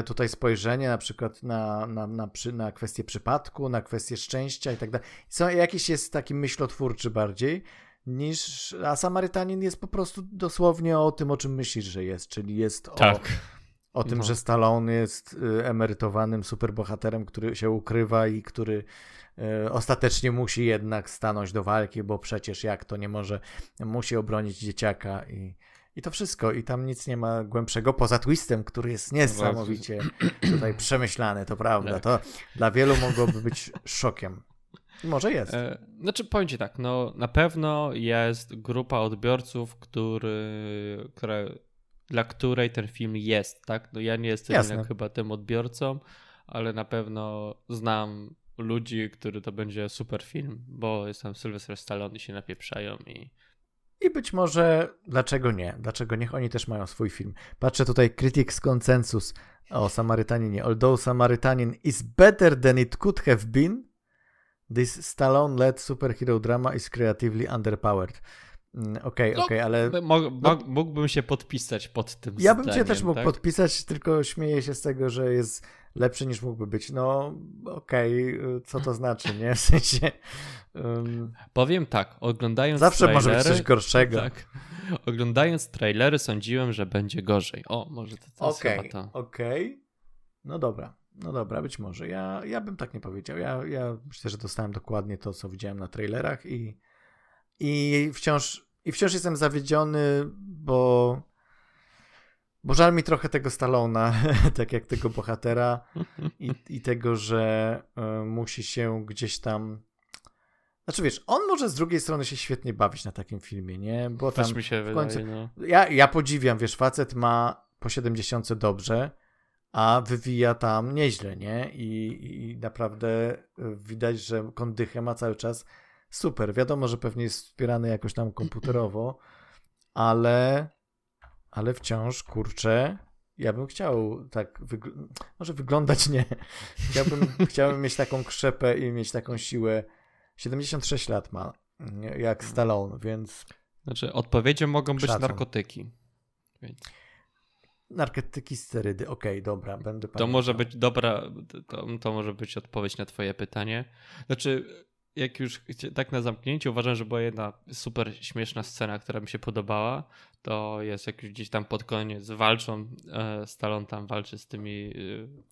tutaj spojrzenie na przykład na, na, na, przy, na kwestię przypadku, na kwestię szczęścia i tak dalej. Są, jakiś jest taki myślotwórczy bardziej niż, a Samarytanin jest po prostu dosłownie o tym, o czym myślisz, że jest, czyli jest tak. o, o tym, no. że Stallone jest y, emerytowanym superbohaterem, który się ukrywa i który y, ostatecznie musi jednak stanąć do walki, bo przecież jak to nie może, musi obronić dzieciaka i i to wszystko. I tam nic nie ma głębszego poza twistem, który jest niesamowicie tutaj przemyślany, to prawda. Tak. To dla wielu mogłoby być szokiem. Może jest. E, znaczy, powiem ci tak, no na pewno jest grupa odbiorców, który, które, dla której ten film jest, tak? No ja nie jestem jednak chyba tym odbiorcą, ale na pewno znam ludzi, który to będzie super film, bo jestem Sylvester Stallone i się napieprzają i i być może, dlaczego nie? Dlaczego niech oni też mają swój film? Patrzę tutaj, Critics Consensus o Samarytaninie. Although Samaritanin is better than it could have been, this Stallone-led superhero drama is creatively underpowered. Mm, okej, okay, no, okej, okay, ale. no, mógłbym się podpisać pod tym. Ja bym cię też mógł tak? podpisać, tylko śmieję się z tego, że jest lepszy niż mógłby być. No, okej, okay, co to znaczy, nie? W [LAUGHS] sensie. Um... Powiem tak, oglądając. Zawsze trailery, może być coś gorszego. Tak. Oglądając trailery, sądziłem, że będzie gorzej. O, może to, Okej, okay, to... okej. Okay. No dobra. No dobra, być może. Ja, ja bym tak nie powiedział. Ja, ja myślę, że dostałem dokładnie to, co widziałem na trailerach i, i wciąż i wciąż jestem zawiedziony, bo Bo żal mi trochę tego Stallona, [LAUGHS] tak jak tego bohatera i, i tego, że y, musi się gdzieś tam znaczy wiesz, on może z drugiej strony się świetnie bawić na takim filmie, nie? Bo tam Też mi się w końcu... Wydaje, no. ja, ja podziwiam, wiesz, facet ma po 70 dobrze, a wywija tam nieźle, nie? I, I, naprawdę widać, że kondychę ma cały czas super. Wiadomo, że pewnie jest wspierany jakoś tam komputerowo, ale, ale wciąż, kurczę, ja bym chciał tak, wygl może wyglądać nie. Chciałbym, [LAUGHS] chciałbym mieć taką krzepę i mieć taką siłę 76 lat ma, jak mm. Stallone, więc... Znaczy, odpowiedzią mogą być Szacun. narkotyki. Więc... Narkotyki, sterydy, okej, okay, dobra, będę To może być dobra, to, to może być odpowiedź na twoje pytanie. Znaczy, jak już tak na zamknięciu, uważam, że była jedna super śmieszna scena, która mi się podobała. To jest jak już gdzieś tam pod koniec walczą, e, Stallone tam walczy z tymi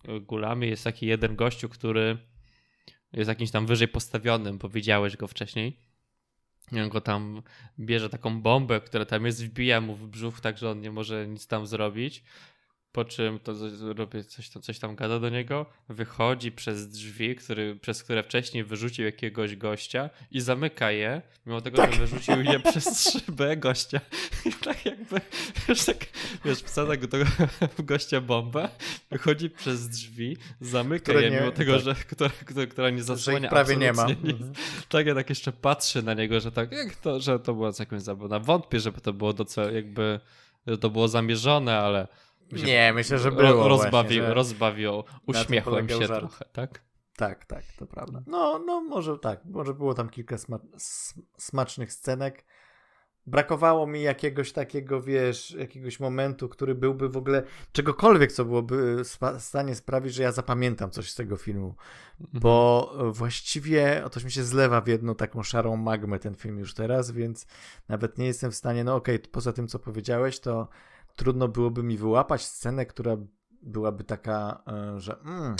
e, gulami. Jest taki jeden gościu, który jest jakimś tam wyżej postawionym, bo widziałeś go wcześniej. I on go tam bierze taką bombę, która tam jest, wbija mu w brzuch, tak że on nie może nic tam zrobić po czym to robię coś tam, coś tam gada do niego, wychodzi przez drzwi, który, przez które wcześniej wyrzucił jakiegoś gościa i zamyka je, mimo tego, tak. że wyrzucił je przez szybę gościa. I tak jakby, wiesz, tak, wiesz, wsadza go tego [LAUGHS] gościa bombę, wychodzi przez drzwi, zamyka które je, nie, mimo tego, tak. że która, która, która nie zasłania prawie nie ma. Nic. Mhm. Tak, ja tak jeszcze patrzę na niego, że tak, jak to, że to była jakąś zabawna. Wątpię, żeby to było docel, jakby, że to było zamierzone, ale nie, myślę, że było. Rozbawił, właśnie, rozbawił uśmiechłem się żart. trochę, tak? Tak, tak, to prawda. No, no może tak, może było tam kilka sma smacznych scenek. Brakowało mi jakiegoś takiego, wiesz, jakiegoś momentu, który byłby w ogóle czegokolwiek, co byłoby w stanie sprawić, że ja zapamiętam coś z tego filmu. Mhm. Bo właściwie otoś mi się zlewa w jedną taką szarą magmę ten film już teraz, więc nawet nie jestem w stanie, no okej, okay, poza tym, co powiedziałeś, to trudno byłoby mi wyłapać scenę, która byłaby taka, e, że mm,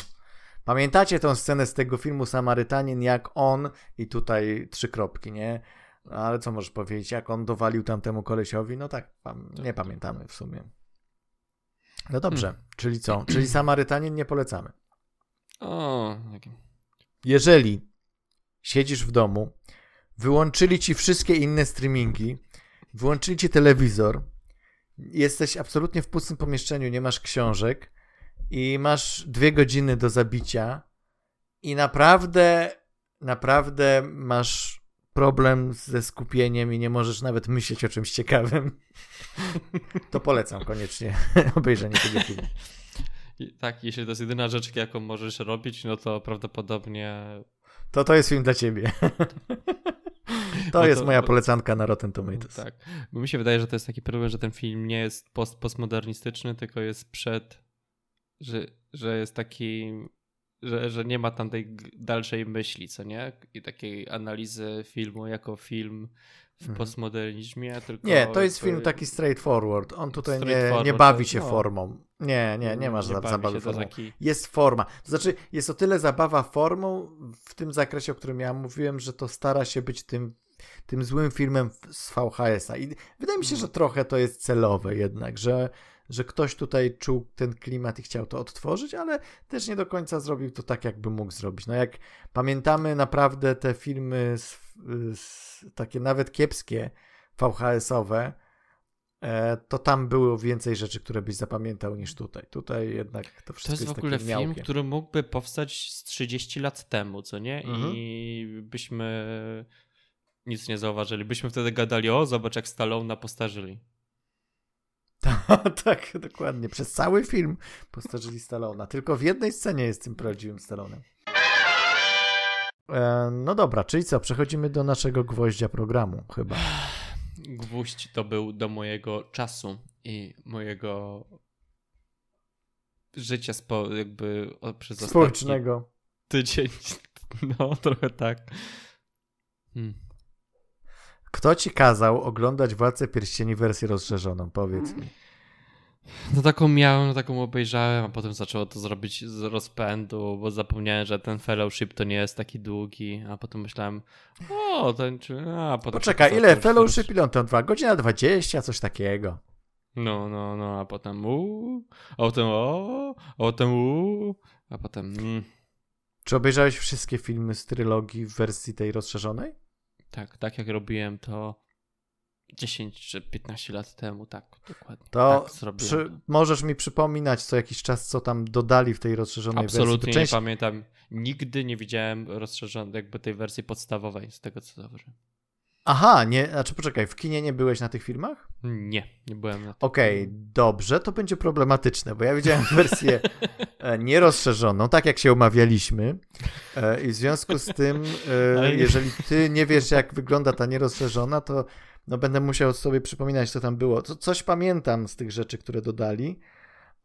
pamiętacie tą scenę z tego filmu Samarytanin, jak on i tutaj trzy kropki, nie? Ale co możesz powiedzieć, jak on dowalił tamtemu kolesiowi? No tak, nie pamiętamy w sumie. No dobrze, hmm. czyli co? Czyli Samarytanin nie polecamy. O, Jeżeli siedzisz w domu, wyłączyli ci wszystkie inne streamingi, wyłączyli ci telewizor, jesteś absolutnie w pustym pomieszczeniu, nie masz książek i masz dwie godziny do zabicia i naprawdę, naprawdę masz problem ze skupieniem i nie możesz nawet myśleć o czymś ciekawym, [LAUGHS] to polecam koniecznie [LAUGHS] obejrzenie tego filmu. Tak, jeśli to jest jedyna rzecz, jaką możesz robić, no to prawdopodobnie. To to jest film dla ciebie. [LAUGHS] [LAUGHS] To jest moja polecanka na Rotten Tomatoes. Tak, bo mi się wydaje, że to jest taki problem, że ten film nie jest post postmodernistyczny, tylko jest przed, że, że jest taki, że, że nie ma tam tej dalszej myśli, co nie? I takiej analizy filmu jako film w mhm. postmodernizmie, tylko... Nie, to jest film taki straightforward. On tutaj nie, nie bawi się no. formą. Nie, nie, nie ma zabawy formą. Taki... Jest forma. To znaczy, jest o tyle zabawa formą w tym zakresie, o którym ja mówiłem, że to stara się być tym tym złym filmem z VHS-a. I wydaje mi się, że mhm. trochę to jest celowe jednak, że, że ktoś tutaj czuł ten klimat i chciał to odtworzyć, ale też nie do końca zrobił to tak, jakby mógł zrobić. No jak pamiętamy naprawdę te filmy z, z, takie nawet kiepskie, VHS-owe, e, to tam było więcej rzeczy, które byś zapamiętał niż tutaj. Tutaj jednak to wszystko jest To jest w ogóle film, który mógłby powstać z 30 lat temu, co nie? Mhm. I byśmy nic nie zauważyli. Byśmy wtedy gadali, o zobacz jak Stallone postarzyli. [LAUGHS] tak, dokładnie. Przez cały film postarzyli Stallona. Tylko w jednej scenie jest tym prawdziwym Stallonem. E, no dobra, czyli co? Przechodzimy do naszego gwoździa programu chyba. [SIGHS] Gwóźdź to był do mojego czasu i mojego życia spo, jakby przez Społecznego. tydzień. [LAUGHS] No, trochę tak. Hmm. Kto ci kazał oglądać Władcę Pierścieni wersję rozszerzoną? Powiedz mi. No taką miałem, no taką obejrzałem, a potem zaczęło to zrobić z rozpędu, bo zapomniałem, że ten fellowship to nie jest taki długi, a potem myślałem, o, ten, a potem... Poczekaj, ile fellowship, ile on tam trwa? Godzina 20, coś takiego. No, no, no, a potem uuu, a potem o, a potem uuu, a potem... Mm. Czy obejrzałeś wszystkie filmy z trylogii w wersji tej rozszerzonej? Tak, tak jak robiłem to 10 czy 15 lat temu, tak, dokładnie. To tak przy, możesz mi przypominać co jakiś czas, co tam dodali w tej rozszerzonej Absolutnie wersji. Absolutnie nie pamiętam. Nigdy nie widziałem rozszerzonej, jakby tej wersji podstawowej, z tego co dobrze. Aha, nie, znaczy poczekaj, w kinie nie byłeś na tych filmach? Nie, nie byłem na tych Okej, okay, dobrze, to będzie problematyczne, bo ja widziałem [LAUGHS] wersję e, nierozszerzoną, tak jak się umawialiśmy e, i w związku z tym, e, [LAUGHS] jeżeli ty nie wiesz jak wygląda ta nierozszerzona, to no będę musiał sobie przypominać, co tam było. coś pamiętam z tych rzeczy, które dodali,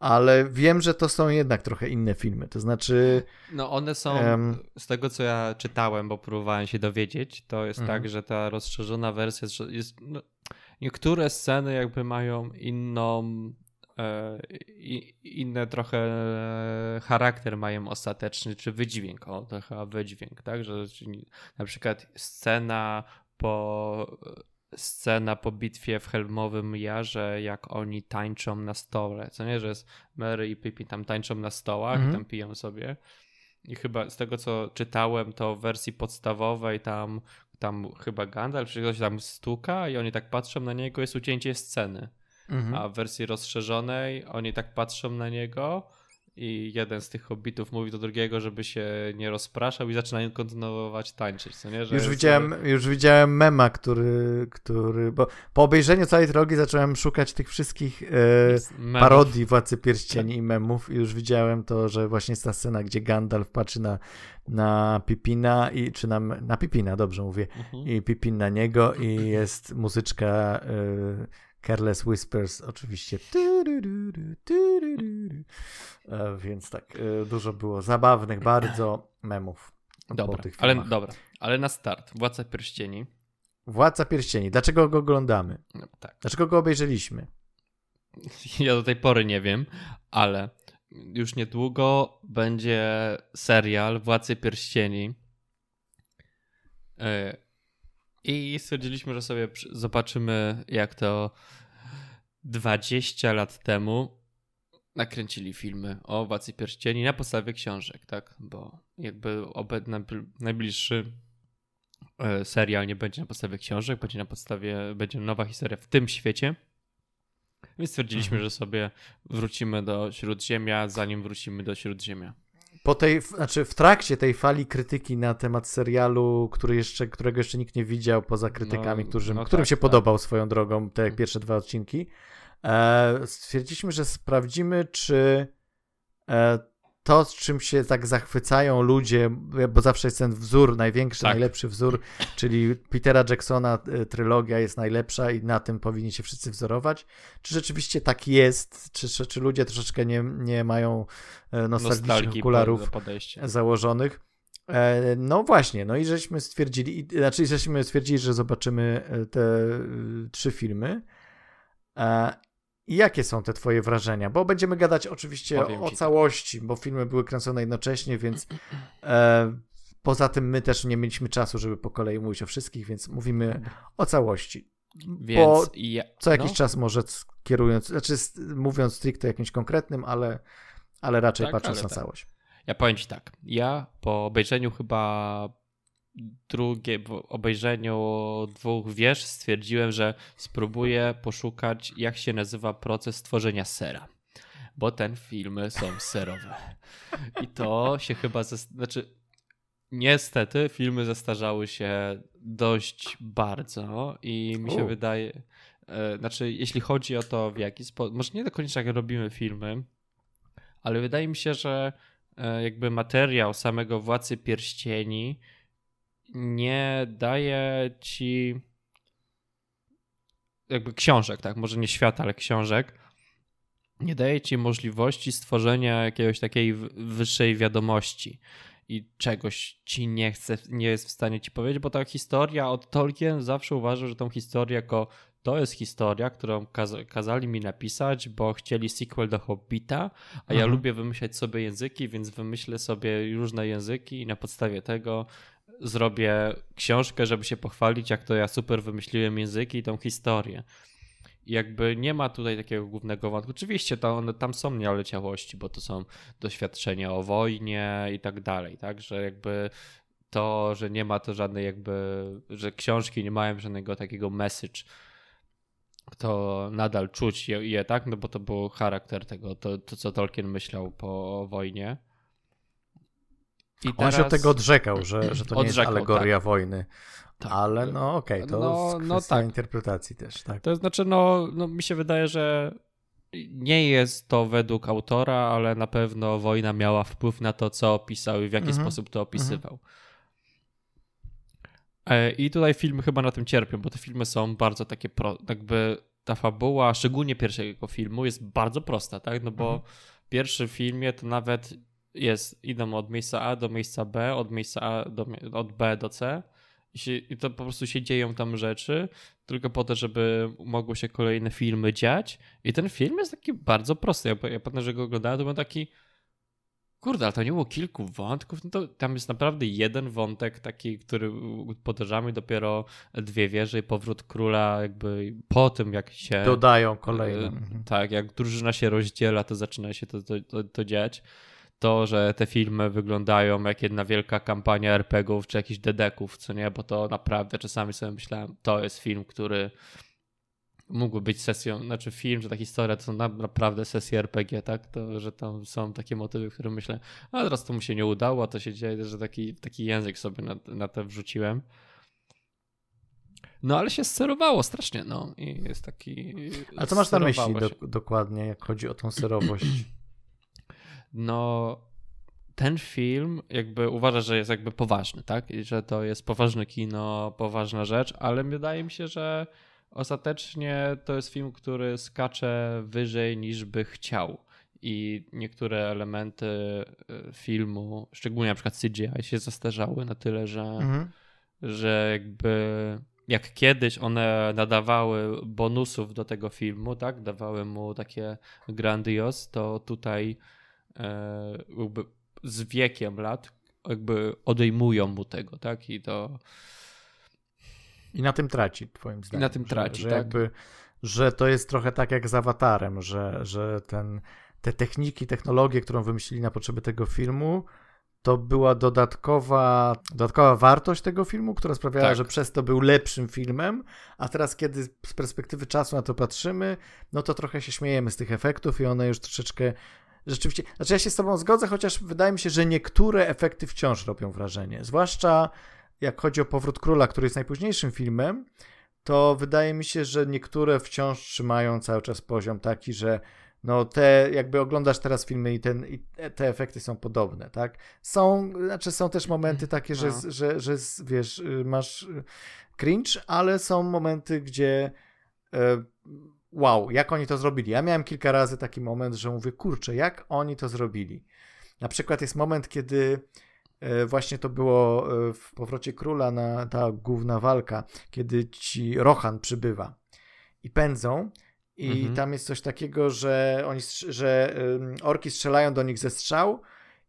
ale wiem, że to są jednak trochę inne filmy. To znaczy. No, one są, um, z tego co ja czytałem, bo próbowałem się dowiedzieć, to jest tak, mhm. że ta rozszerzona wersja jest. No, niektóre sceny jakby mają inną. E, inny trochę charakter mają ostateczny, czy wydźwięk, o to chyba wydźwięk, tak, że na przykład scena po scena po bitwie w Helmowym Jarze, jak oni tańczą na stole. Co nie, że jest Mary i Pippin tam tańczą na stołach mm -hmm. tam piją sobie. I chyba z tego co czytałem, to w wersji podstawowej tam, tam chyba Gandalf czy ktoś tam stuka i oni tak patrzą na niego, jest ucięcie sceny. Mm -hmm. A w wersji rozszerzonej oni tak patrzą na niego i jeden z tych hobbitów mówi do drugiego, żeby się nie rozpraszał i zaczynają kontynuować tańczyć, co nie? Że już, widziałem, sobie... już widziałem mema, który, który... Bo po obejrzeniu całej drogi zacząłem szukać tych wszystkich e, parodii Władcy Pierścieni i memów i już widziałem to, że właśnie jest ta scena, gdzie Gandalf patrzy na, na Pipina i czy na, na Pipina, dobrze mówię, mhm. i Pipin na niego i jest muzyczka e, Careless Whispers oczywiście. E, więc tak, e, dużo było zabawnych bardzo memów. Dobra, ale, dobra, ale na start. Władca Pierścieni. Władca Pierścieni. Dlaczego go oglądamy? No, tak. Dlaczego go obejrzeliśmy? [LAUGHS] Ja do tej pory nie wiem, ale już niedługo będzie serial Władcy Pierścieni. I stwierdziliśmy, że sobie zobaczymy, jak to 20 lat temu nakręcili filmy o Władcy Pierścieni na podstawie książek, tak? Bo jakby najbliższy e, serial nie będzie na podstawie książek, będzie na podstawie, będzie nowa historia w tym świecie. Więc stwierdziliśmy, mhm. że sobie wrócimy do Śródziemia, zanim wrócimy do Śródziemia. Po tej, znaczy w trakcie tej fali krytyki na temat serialu, który jeszcze, którego jeszcze nikt nie widział, poza krytykami, no, którym, no którym tak, się tak. podobał swoją drogą te mhm. pierwsze dwa odcinki, E, stwierdziliśmy, że sprawdzimy, czy e, to, z czym się tak zachwycają ludzie, bo zawsze jest ten wzór, największy, tak. najlepszy wzór, czyli Petera Jacksona e, trylogia jest najlepsza i na tym powinni się wszyscy wzorować. Czy rzeczywiście tak jest? Czy, czy, czy ludzie troszeczkę nie, nie mają nostalgicznych okularów założonych? No właśnie, no i żeśmy stwierdzili, znaczy żeśmy stwierdzili, że zobaczymy te trzy filmy. I jakie są te twoje wrażenia? Bo będziemy gadać oczywiście o, o tak. całości, bo filmy były kręcone jednocześnie, więc [CLEARS THROAT] e, poza tym my też nie mieliśmy czasu, żeby po kolei mówić o wszystkich, więc mówimy o całości. Więc bo ja, co jakiś no. czas może kierując, znaczy mówiąc stricte jakimś konkretnym, ale, ale raczej tak, patrząc ale na tak. całość. Ja powiem ci tak, ja po obejrzeniu chyba drugie, po obejrzeniu dwóch wież stwierdziłem, że spróbuję poszukać, jak się nazywa proces tworzenia sera. Bo ten filmy są serowe. I to się chyba, znaczy niestety filmy zestarzały się dość bardzo i mi się U. wydaje, e, znaczy jeśli chodzi o to w jaki sposób, może nie do końca jak robimy filmy, ale wydaje mi się, że e, jakby materiał samego Władcy Pierścieni nie daje ci jakby książek, tak, może nie świata, ale książek, nie daje ci możliwości stworzenia jakiejś takiej wyższej wiadomości. I czegoś ci nie chce, nie jest w stanie ci powiedzieć, bo ta historia od Tolkien zawsze uważał, że tą historię jako to jest historia, którą kaz kazali mi napisać, bo chcieli sequel do Hobbita, a ja mhm. lubię wymyślać sobie języki, więc wymyślę sobie różne języki i na podstawie tego zrobię książkę, żeby się pochwalić, jak to ja super wymyśliłem języki i tą historię. I jakby nie ma tutaj takiego głównego wątku. Oczywiście to one, tam są nieleciałości, bo to są doświadczenia o wojnie i tak dalej, tak? Że jakby to, że nie ma to żadnej jakby, że książki nie mają żadnego takiego message, to nadal czuć je, je tak? No bo to był charakter tego, to, to co Tolkien myślał po wojnie. I On teraz... się od tego odrzekał, że, że to nie odrzekał, jest alegoria tak. wojny. Tak. Ale no okej, okay, to no, no tak. interpretacji też, tak. To znaczy, no, no mi się wydaje, że nie jest to według autora, ale na pewno wojna miała wpływ na to, co opisał i w jaki mhm. sposób to opisywał. Mhm. I tutaj filmy chyba na tym cierpią, bo te filmy są bardzo takie, pro, jakby ta fabuła, szczególnie pierwszego filmu, jest bardzo prosta, tak? No bo mhm. w pierwszym filmie to nawet jest, idą od miejsca A do miejsca B, od miejsca A do, od B do C i, się, i to po prostu się dzieją tam rzeczy, tylko po to, żeby mogły się kolejne filmy dziać. I ten film jest taki bardzo prosty. Ja, ja pamiętam, że go oglądałem, to był taki kurde, ale to nie było kilku wątków, no to tam jest naprawdę jeden wątek taki, który podejrzamy dopiero dwie wieże i powrót króla jakby po tym, jak się... Dodają kolejne. Mhm. Tak, jak drużyna się rozdziela, to zaczyna się to, to, to, to dziać to, że te filmy wyglądają jak jedna wielka kampania RPGów czy jakichś dedeków, co nie, bo to naprawdę czasami sobie myślałem, to jest film, który mógłby być sesją, znaczy film, że ta historia to są naprawdę sesje RPG, tak? To, że tam są takie motywy, które myślę, a teraz to mu się nie udało, a to się dzieje, że taki, taki język sobie na, na to wrzuciłem. No ale się sterowało strasznie, no i jest taki... A co masz na myśli do, dokładnie, jak chodzi o tą serowość? [CLEARS THROAT] no ten film jakby uważa, że jest jakby poważny, tak? I że to jest poważne kino, poważna rzecz, ale wydaje mi się, że ostatecznie to jest film, który skacze wyżej niż by chciał. I niektóre elementy y, filmu, szczególnie na przykład CGI, się zastarzały na tyle, że, mhm. że jakby jak kiedyś one nadawały bonusów do tego filmu, tak? Dawały mu takie grandios, to tutaj jakby z wiekiem lat jakby odejmują mu tego, tak? I to... I na tym traci, twoim zdaniem. I na tym traci, że, że tak. Jakby, że to jest trochę tak jak z Awatarem, że, że ten, te techniki, technologie, którą wymyślili na potrzeby tego filmu, to była dodatkowa, dodatkowa wartość tego filmu, która sprawiała, tak. że przez to był lepszym filmem, a teraz kiedy z perspektywy czasu na to patrzymy, no to trochę się śmiejemy z tych efektów i one już troszeczkę rzeczywiście, znaczy ja się z tobą zgodzę, chociaż wydaje mi się, że niektóre efekty wciąż robią wrażenie. Zwłaszcza jak chodzi o Powrót Króla, który jest najpóźniejszym filmem, to wydaje mi się, że niektóre wciąż trzymają cały czas poziom taki, że no te, jakby oglądasz teraz filmy i, ten, i te efekty są podobne, tak? Są, znaczy są też momenty takie, że, no. że, że, że wiesz, masz y, cringe, ale są momenty, gdzie e, wow, jak oni to zrobili. Ja miałem kilka razy taki moment, że mówię, kurczę, jak oni to zrobili. Na przykład jest moment, kiedy e, właśnie to było e, w powrocie króla na ta główna walka, kiedy ci Rohan przybywa i pędzą i mhm. tam jest coś takiego, że oni, że orki strzelają do nich ze strzał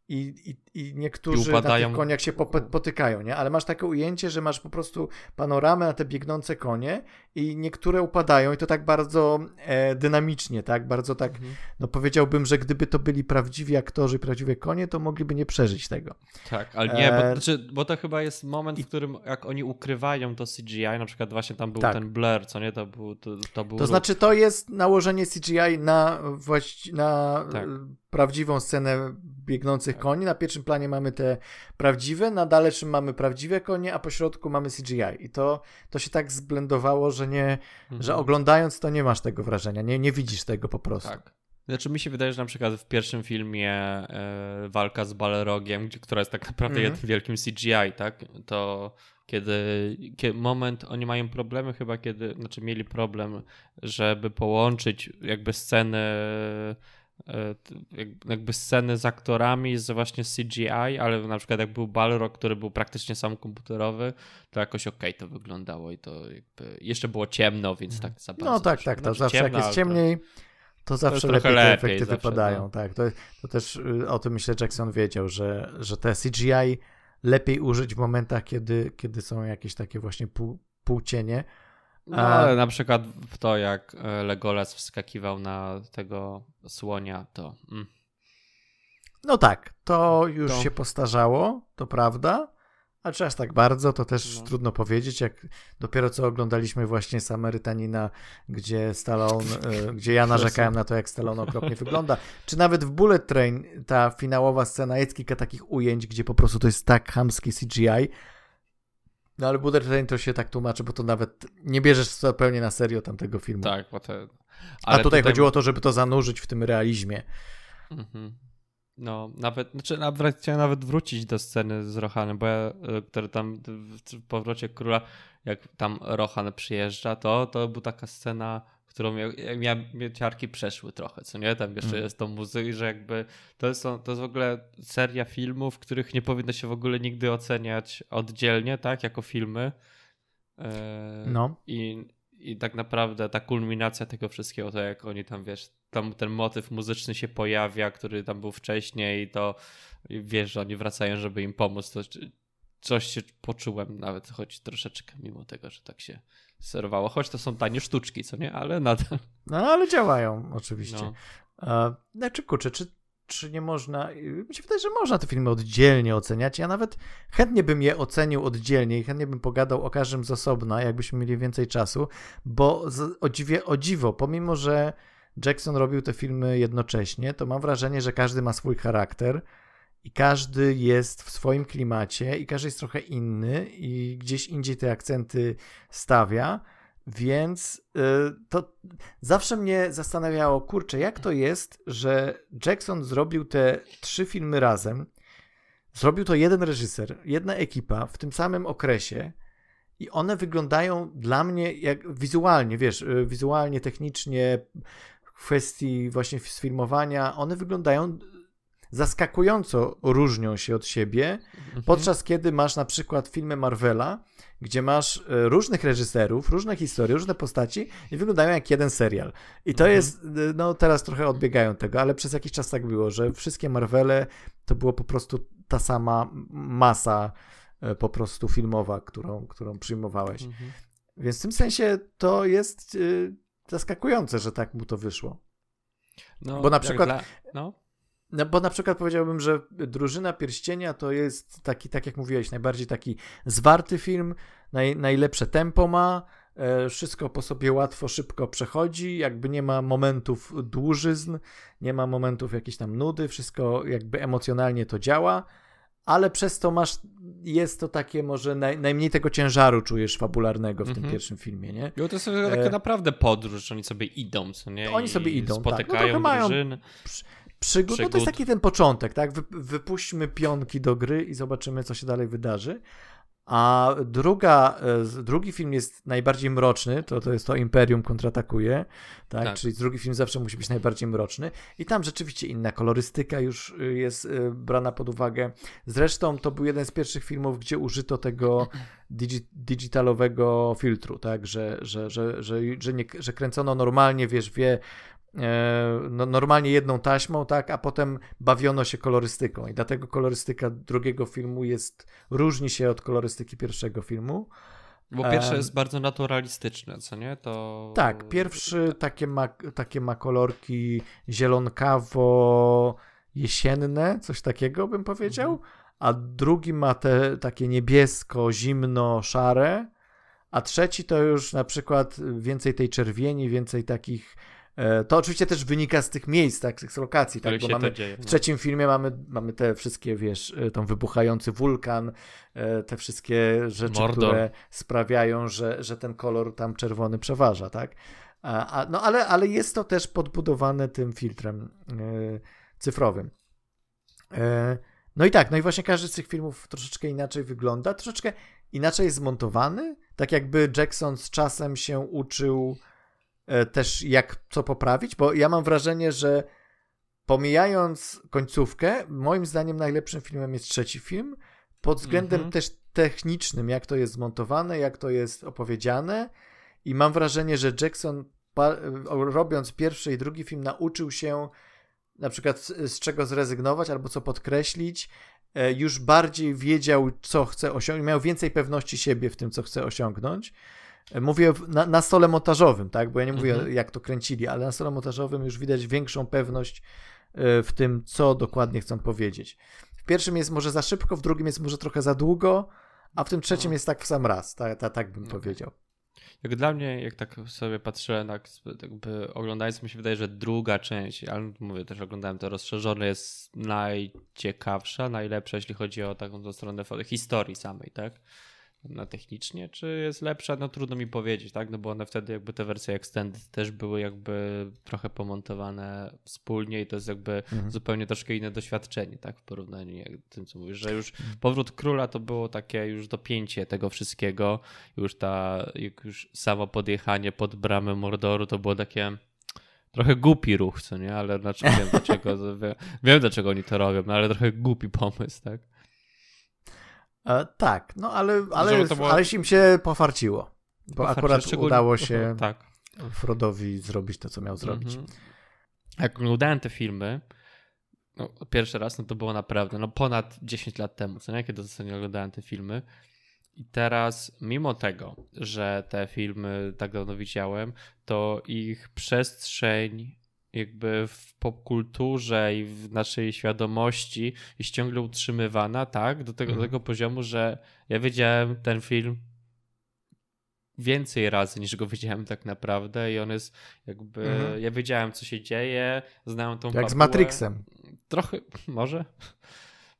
i, i, i niektórzy I na tych koniach się potykają, nie? Ale masz takie ujęcie, że masz po prostu panoramę na te biegnące konie i niektóre upadają i to tak bardzo e, dynamicznie, tak? Bardzo tak, mhm. no powiedziałbym, że gdyby to byli prawdziwi aktorzy, prawdziwe konie, to mogliby nie przeżyć tego. Tak, ale nie, bo, e... znaczy, bo to chyba jest moment, w którym jak oni ukrywają to CGI, na przykład właśnie tam był tak. ten blur, co nie? To był, to, to był... To znaczy to jest nałożenie CGI na, właści- na tak. prawdziwą scenę biegnących tak. koni. Na pierwszym planie mamy te prawdziwe, na dalszym mamy prawdziwe konie, a po środku mamy CGI. I to, to się tak zblendowało, że nie, mhm. że oglądając to nie masz tego wrażenia, nie, nie widzisz tego po prostu. Tak. Znaczy mi się wydaje, że na przykład w pierwszym filmie e, walka z Balrogiem, która jest tak naprawdę mm jednym wielkim CGI, tak? To kiedy, kiedy, moment, oni mają problemy chyba kiedy, znaczy mieli problem, żeby połączyć jakby sceny jakby sceny z aktorami z właśnie CGI, ale na przykład jak był Balrog, który był praktycznie sam komputerowy, to jakoś okej okay to wyglądało i to jakby jeszcze było ciemno, więc tak za No tak, tak, to znaczy zawsze ciemno, jak jest ciemniej, to zawsze to lepiej te lepiej, efekty zawsze, wypadają, no. tak. To, to też y, o tym myślę Jackson wiedział, że, że te CGI lepiej użyć w momentach, kiedy, kiedy są jakieś takie właśnie pół, półcienie, No, ale na przykład w to, jak e, Legolas wskakiwał na tego słonia, to... Mm. No tak, to już to... się postarzało, to prawda. A czy aż tak bardzo, to też no. trudno powiedzieć, jak dopiero co oglądaliśmy właśnie Samarytanina, gdzie Stallone, y, gdzie ja [LAUGHS] narzekałem na to, jak Stallone okropnie wygląda. Czy nawet w Bullet Train ta finałowa scena, jest kilka takich ujęć, gdzie po prostu to jest tak hamskie CGI, no ale Bullet Train to się tak tłumaczy, bo to nawet nie bierzesz zupełnie na serio tamtego filmu. Tak, bo to... A tutaj, tutaj chodziło o to, żeby to zanurzyć w tym realizmie. Mhm. No, nawet, znaczy nawet chciałem nawet wrócić do sceny z Rohanem, bo ja, e, który tam w powrocie króla, jak tam Rohan przyjeżdża, to, to była taka scena, którą ja, ja, ciarki przeszły trochę, co nie? Tam jeszcze mm. jest to muzyka, że jakby to jest, to jest w ogóle seria filmów, których nie powinno się w ogóle nigdy oceniać oddzielnie, tak? Jako filmy. E, no. I, I tak naprawdę ta kulminacja tego wszystkiego, to jak oni tam, wiesz, tam ten motyw muzyczny się pojawia, który tam był wcześniej, to wiesz, że oni wracają, żeby im pomóc, to coś się poczułem nawet, choć troszeczkę mimo tego, że tak się serwowało, choć to są tanie sztuczki, co nie, ale nadal. No ale działają oczywiście. No. znaczy kurczę, czy, czy nie można, mi się wydaje, że można te filmy oddzielnie oceniać, ja nawet chętnie bym je ocenił oddzielnie i chętnie bym pogadał o każdym z osobna, jakbyśmy mieli więcej czasu, bo z, o, dziwie, o dziwo, pomimo, że Jackson robił te filmy jednocześnie, to mam wrażenie, że każdy ma swój charakter i każdy jest w swoim klimacie i każdy jest trochę inny i gdzieś indziej te akcenty stawia. Więc y, to zawsze mnie zastanawiało, kurczę, jak to jest, że Jackson zrobił te trzy filmy razem. Zrobił to jeden reżyser, jedna ekipa w tym samym okresie i one wyglądają dla mnie jak wizualnie, wiesz, y, wizualnie, technicznie, w kwestii właśnie sfilmowania, one wyglądają zaskakująco różnią się od siebie, mhm. podczas kiedy masz na przykład filmy Marvela, gdzie masz e, różnych reżyserów, różne historie, różne postaci i wyglądają jak jeden serial. I to mhm. jest, e, no teraz trochę odbiegają tego, ale przez jakiś czas tak było, że wszystkie Marvele to było po prostu ta sama masa e, po prostu filmowa, którą, którą przyjmowałeś. Mhm. Więc w tym sensie to jest zaskakujące, że tak mu to wyszło. No, Bo na przykład. Dla... No. No, bo na przykład powiedziałbym, że Drużyna Pierścienia to jest taki, tak jak mówiłeś, najbardziej taki zwarty film, naj, najlepsze tempo ma, e, wszystko po sobie łatwo, szybko przechodzi, jakby nie ma momentów dłużyzn, nie ma momentów jakiejś tam nudy, wszystko jakby emocjonalnie to działa, ale przez to masz, jest to takie może naj, najmniej tego ciężaru czujesz fabularnego w mm -hmm. tym mhm. pierwszym filmie, nie? Jo, to jest taka e... naprawdę podróż, oni sobie idą, co nie? Oni sobie idą, spotykają tak. no. Mają przygód. No to jest taki ten początek, tak? Wy, wypuśćmy pionki do gry i zobaczymy, co się dalej wydarzy. A druga, e, drugi film jest najbardziej mroczny, to, to jest to Imperium kontratakuje, tak? tak? Czyli drugi film zawsze musi być najbardziej mroczny i tam rzeczywiście inna kolorystyka już y, jest y, brana pod uwagę. Zresztą to był jeden z pierwszych filmów, gdzie użyto tego [CLEARS THROAT] digi digitalowego filtru, tak? Że, że, że, że, że, nie, że kręcono normalnie, wiesz, wie no, normalnie jedną taśmą, tak, a potem bawiono się kolorystyką i dlatego kolorystyka drugiego filmu jest, różni się od kolorystyki pierwszego filmu. Bo pierwsze jest bardzo naturalistyczne, co nie? To... Tak, pierwszy takie ma, takie ma kolorki zielonkawo jesienne, coś takiego bym powiedział, mhm. a drugi ma te takie niebiesko, zimno, szare, a trzeci to już na przykład więcej tej czerwieni, więcej takich E, to oczywiście też wynika z tych miejsc, tak, z tych lokacji, tak, bo mamy dzieje, w no. trzecim filmie mamy, mamy te wszystkie, wiesz, e, tą wybuchający wulkan, e, te wszystkie rzeczy, Mordor. które sprawiają, że, że ten kolor tam czerwony przeważa, tak? A, a, no ale, ale jest to też podbudowane tym filtrem cyfrowym. no i tak, no i właśnie każdy z tych filmów troszeczkę inaczej wygląda, troszeczkę inaczej jest zmontowany, tak jakby Jackson z czasem się uczył E, też jak co poprawić, bo ja mam wrażenie, że pomijając końcówkę, moim zdaniem najlepszym filmem jest trzeci film, pod względem mm -hmm. też technicznym, jak to jest zmontowane, jak to jest opowiedziane. I mam wrażenie, że Jackson robiąc pierwszy i drugi film nauczył się na przykład z, z czego zrezygnować albo co podkreślić, e, już bardziej wiedział, co chce osiągnąć, miał więcej pewności siebie w tym, co chce osiągnąć Mówię na, na stole montażowym, tak? Bo ja nie mówię, Mhm. jak to kręcili, ale na stole montażowym już widać większą pewność e, w tym, co dokładnie chcą powiedzieć. W pierwszym jest może za szybko, w drugim jest może trochę za długo, a w tym trzecim No. jest tak w sam raz, tak, tak, tak bym powiedział. Jak dla mnie, jak tak sobie patrzyłem, tak jakby oglądając, mi się wydaje, że druga część, ale mówię, też oglądałem to rozszerzone, jest najciekawsza, najlepsza, jeśli chodzi o taką stronę historii samej, tak? Na technicznie, czy jest lepsza? No trudno mi powiedzieć, tak? No bo one wtedy jakby te wersje extended też były jakby trochę pomontowane wspólnie i to jest jakby Mhm. zupełnie troszkę inne doświadczenie, tak? W porównaniu jak tym, co mówisz, że już powrót króla to było takie już dopięcie tego wszystkiego. Już ta, jak już samo podjechanie pod bramę Mordoru to było takie trochę głupi ruch, co nie? Ale znaczy wiem dlaczego, [LAUGHS] wiem, wiem dlaczego oni to robią, no ale trochę głupi pomysł, tak? E, tak, no ale, ale, było- ale im się pofarciło. Bo Pofarcie, akurat szczególnie- udało się [LAUGHS] Tak. Frodowi zrobić to, co miał zrobić. Mhm. Jak oglądałem te filmy, no, pierwszy raz, no to było naprawdę no, ponad 10 lat temu, co nie? Kiedy ostatnio oglądałem te filmy. I teraz, mimo tego, że te filmy tak dawno widziałem, to ich przestrzeń jakby w popkulturze i w naszej świadomości jest ciągle utrzymywana, tak? Do tego, do Mhm. tego poziomu, że ja widziałem ten film więcej razy niż go widziałem tak naprawdę i on jest jakby, Mhm. ja wiedziałem co się dzieje, znałem tą Jak z. Matrixem. Trochę, może,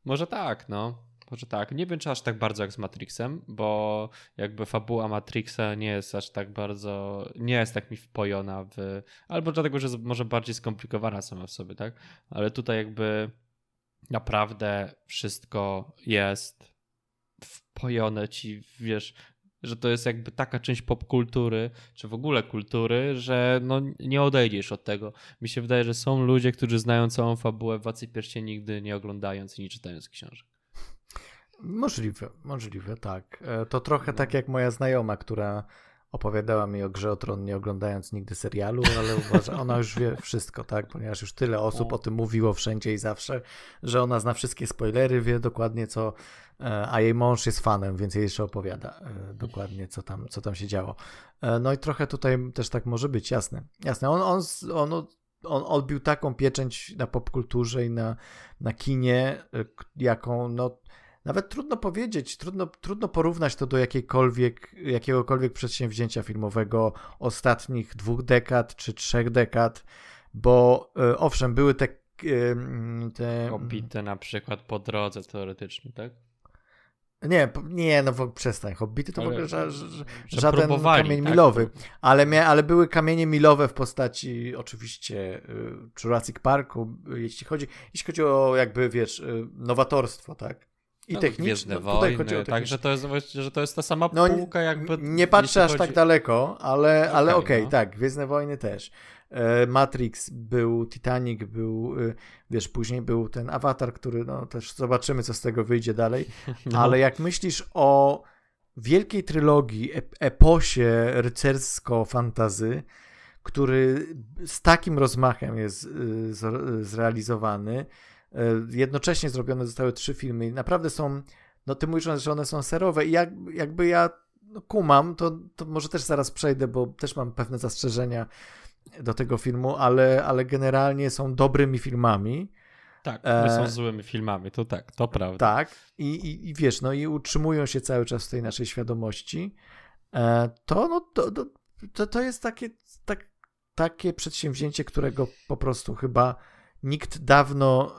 może tak, no. Może tak. Nie wiem, czy aż tak bardzo jak z Matrixem, bo jakby fabuła Matrixa nie jest aż tak bardzo, nie jest tak mi wpojona w, albo dlatego, że jest może bardziej skomplikowana sama w sobie, tak? Ale tutaj jakby naprawdę wszystko jest wpojone ci, wiesz, że to jest jakby taka część popkultury, czy w ogóle kultury, że no nie odejdziesz od tego. Mi się wydaje, że są ludzie, którzy znają całą fabułę Władcy Pierścieni nigdy nie oglądając i nie czytając książek. Możliwe, możliwe, tak. E, To trochę No. tak jak moja znajoma, która opowiadała mi o Grze o Tron, nie oglądając nigdy serialu, ale uważa, ona już wie wszystko, tak? Ponieważ już tyle osób o tym mówiło wszędzie i zawsze, że ona zna wszystkie spoilery, wie dokładnie co, e, a jej mąż jest fanem, więc jej jeszcze opowiada e, dokładnie, co tam, co tam się działo. No i trochę tutaj też tak może być, jasne. Jasne, on, on, on, on odbił taką pieczęć na popkulturze i na, na kinie, jaką, no, nawet trudno powiedzieć, trudno, trudno porównać to do jakiejkolwiek, jakiegokolwiek przedsięwzięcia filmowego ostatnich dwóch dekad czy trzech dekad, bo e, owszem, były te. e, te Hobbity na przykład po drodze teoretycznie, tak? nie, nie, no w- przestań. Hobbity to w Ale- ogóle ża, ża, żaden kamień tak? milowy, ale, mia, ale były kamienie milowe w postaci oczywiście y, Jurassic Parku, y, jeśli chodzi, jeśli chodzi o jakby, wiesz, y, nowatorstwo, tak? I No, techniczne. No, tutaj także to jest, że to jest ta sama No, półka jakby... Nie patrzę aż tak chodzi- daleko, ale, ale Okej, okej, no. tak, Gwiezdne Wojny też. E, Matrix był, Titanic był, y, wiesz, później był ten Avatar, który, no też zobaczymy, co z tego wyjdzie dalej, [LAUGHS] No. ale jak myślisz o wielkiej trylogii, ep- eposie rycersko-fantazy, który z takim rozmachem jest y, zre- zrealizowany, jednocześnie zrobione zostały trzy filmy i naprawdę są no ty mówisz, że one są serowe i jak, jakby ja no, kumam, to, to może też zaraz przejdę, bo też mam pewne zastrzeżenia do tego filmu, ale, ale generalnie są dobrymi filmami. Tak, one są e, złymi filmami, to tak, to prawda. Tak. I, i, i wiesz, no i utrzymują się cały czas w tej naszej świadomości. E, to, no, to, to, to jest takie, tak, takie przedsięwzięcie, którego po prostu chyba nikt dawno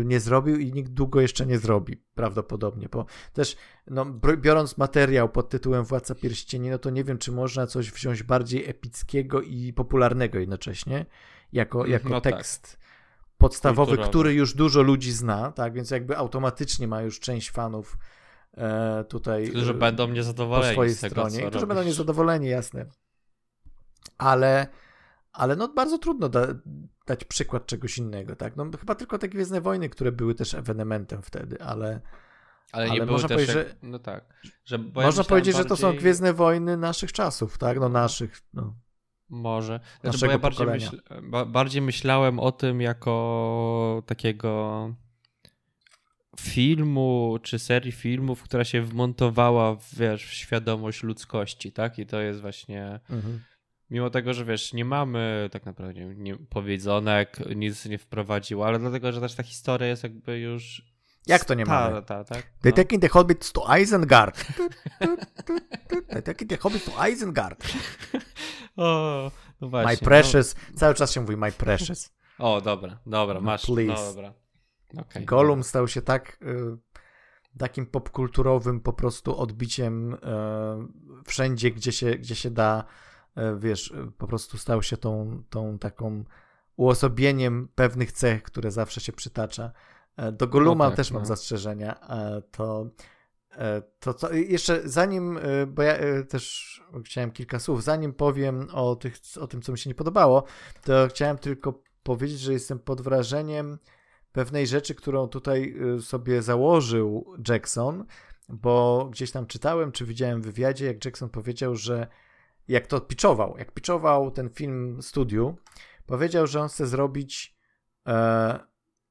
y, nie zrobił i nikt długo jeszcze nie zrobi, prawdopodobnie, bo też no, biorąc materiał pod tytułem Władca Pierścieni, no to nie wiem, czy można coś wziąć bardziej epickiego i popularnego jednocześnie, jako, jako No tak. tekst podstawowy, Kulturowy. który już dużo ludzi zna, tak, więc jakby automatycznie ma już część fanów e, tutaj Którzy e, będą po niezadowoleni swojej z tego, stronie, którzy robisz. będą niezadowoleni, jasne. Ale, ale no bardzo trudno da, dać przykład czegoś innego, tak? No chyba tylko te Gwiezdne Wojny, które były też ewenementem wtedy, ale Ale, ale nie były można też powiedzieć, że- No tak. Że, ja można myślałem powiedzieć, że to są bardziej- Gwiezdne Wojny naszych czasów, tak? No naszych, no. Może. Znaczy, bo ja bardziej, myśl, ba, bardziej myślałem o tym jako takiego filmu czy serii filmów, która się wmontowała wiesz, w świadomość ludzkości, tak? I to jest właśnie. Mhm. Mimo tego, że wiesz, nie mamy tak naprawdę nie, powiedzonek, nic nie wprowadził, ale dlatego, że też ta historia jest jakby już. Jak to nie mamy? Ta, tak? They no. taking the hobbits to Isengard. They taking the hobbits to Isengard. [LAUGHS] o, no właśnie. My precious. No. Cały czas się mówi my precious. O, dobra, dobra, masz. No, Please. No, dobra. Okay, Gollum stał się tak y, takim popkulturowym po prostu odbiciem y, wszędzie, gdzie się, gdzie się da, wiesz, po prostu stał się tą, tą taką uosobieniem pewnych cech, które zawsze się przytacza. Do Golluma no tak, też mam no. zastrzeżenia. To, to, to jeszcze zanim, bo ja też chciałem kilka słów, zanim powiem o, tych, o tym, co mi się nie podobało, to chciałem tylko powiedzieć, że jestem pod wrażeniem pewnej rzeczy, którą tutaj sobie założył Jackson, bo gdzieś tam czytałem, czy widziałem w wywiadzie, jak Jackson powiedział, że jak to pitchował, jak pitchował ten film studiu, powiedział, że on chce zrobić e,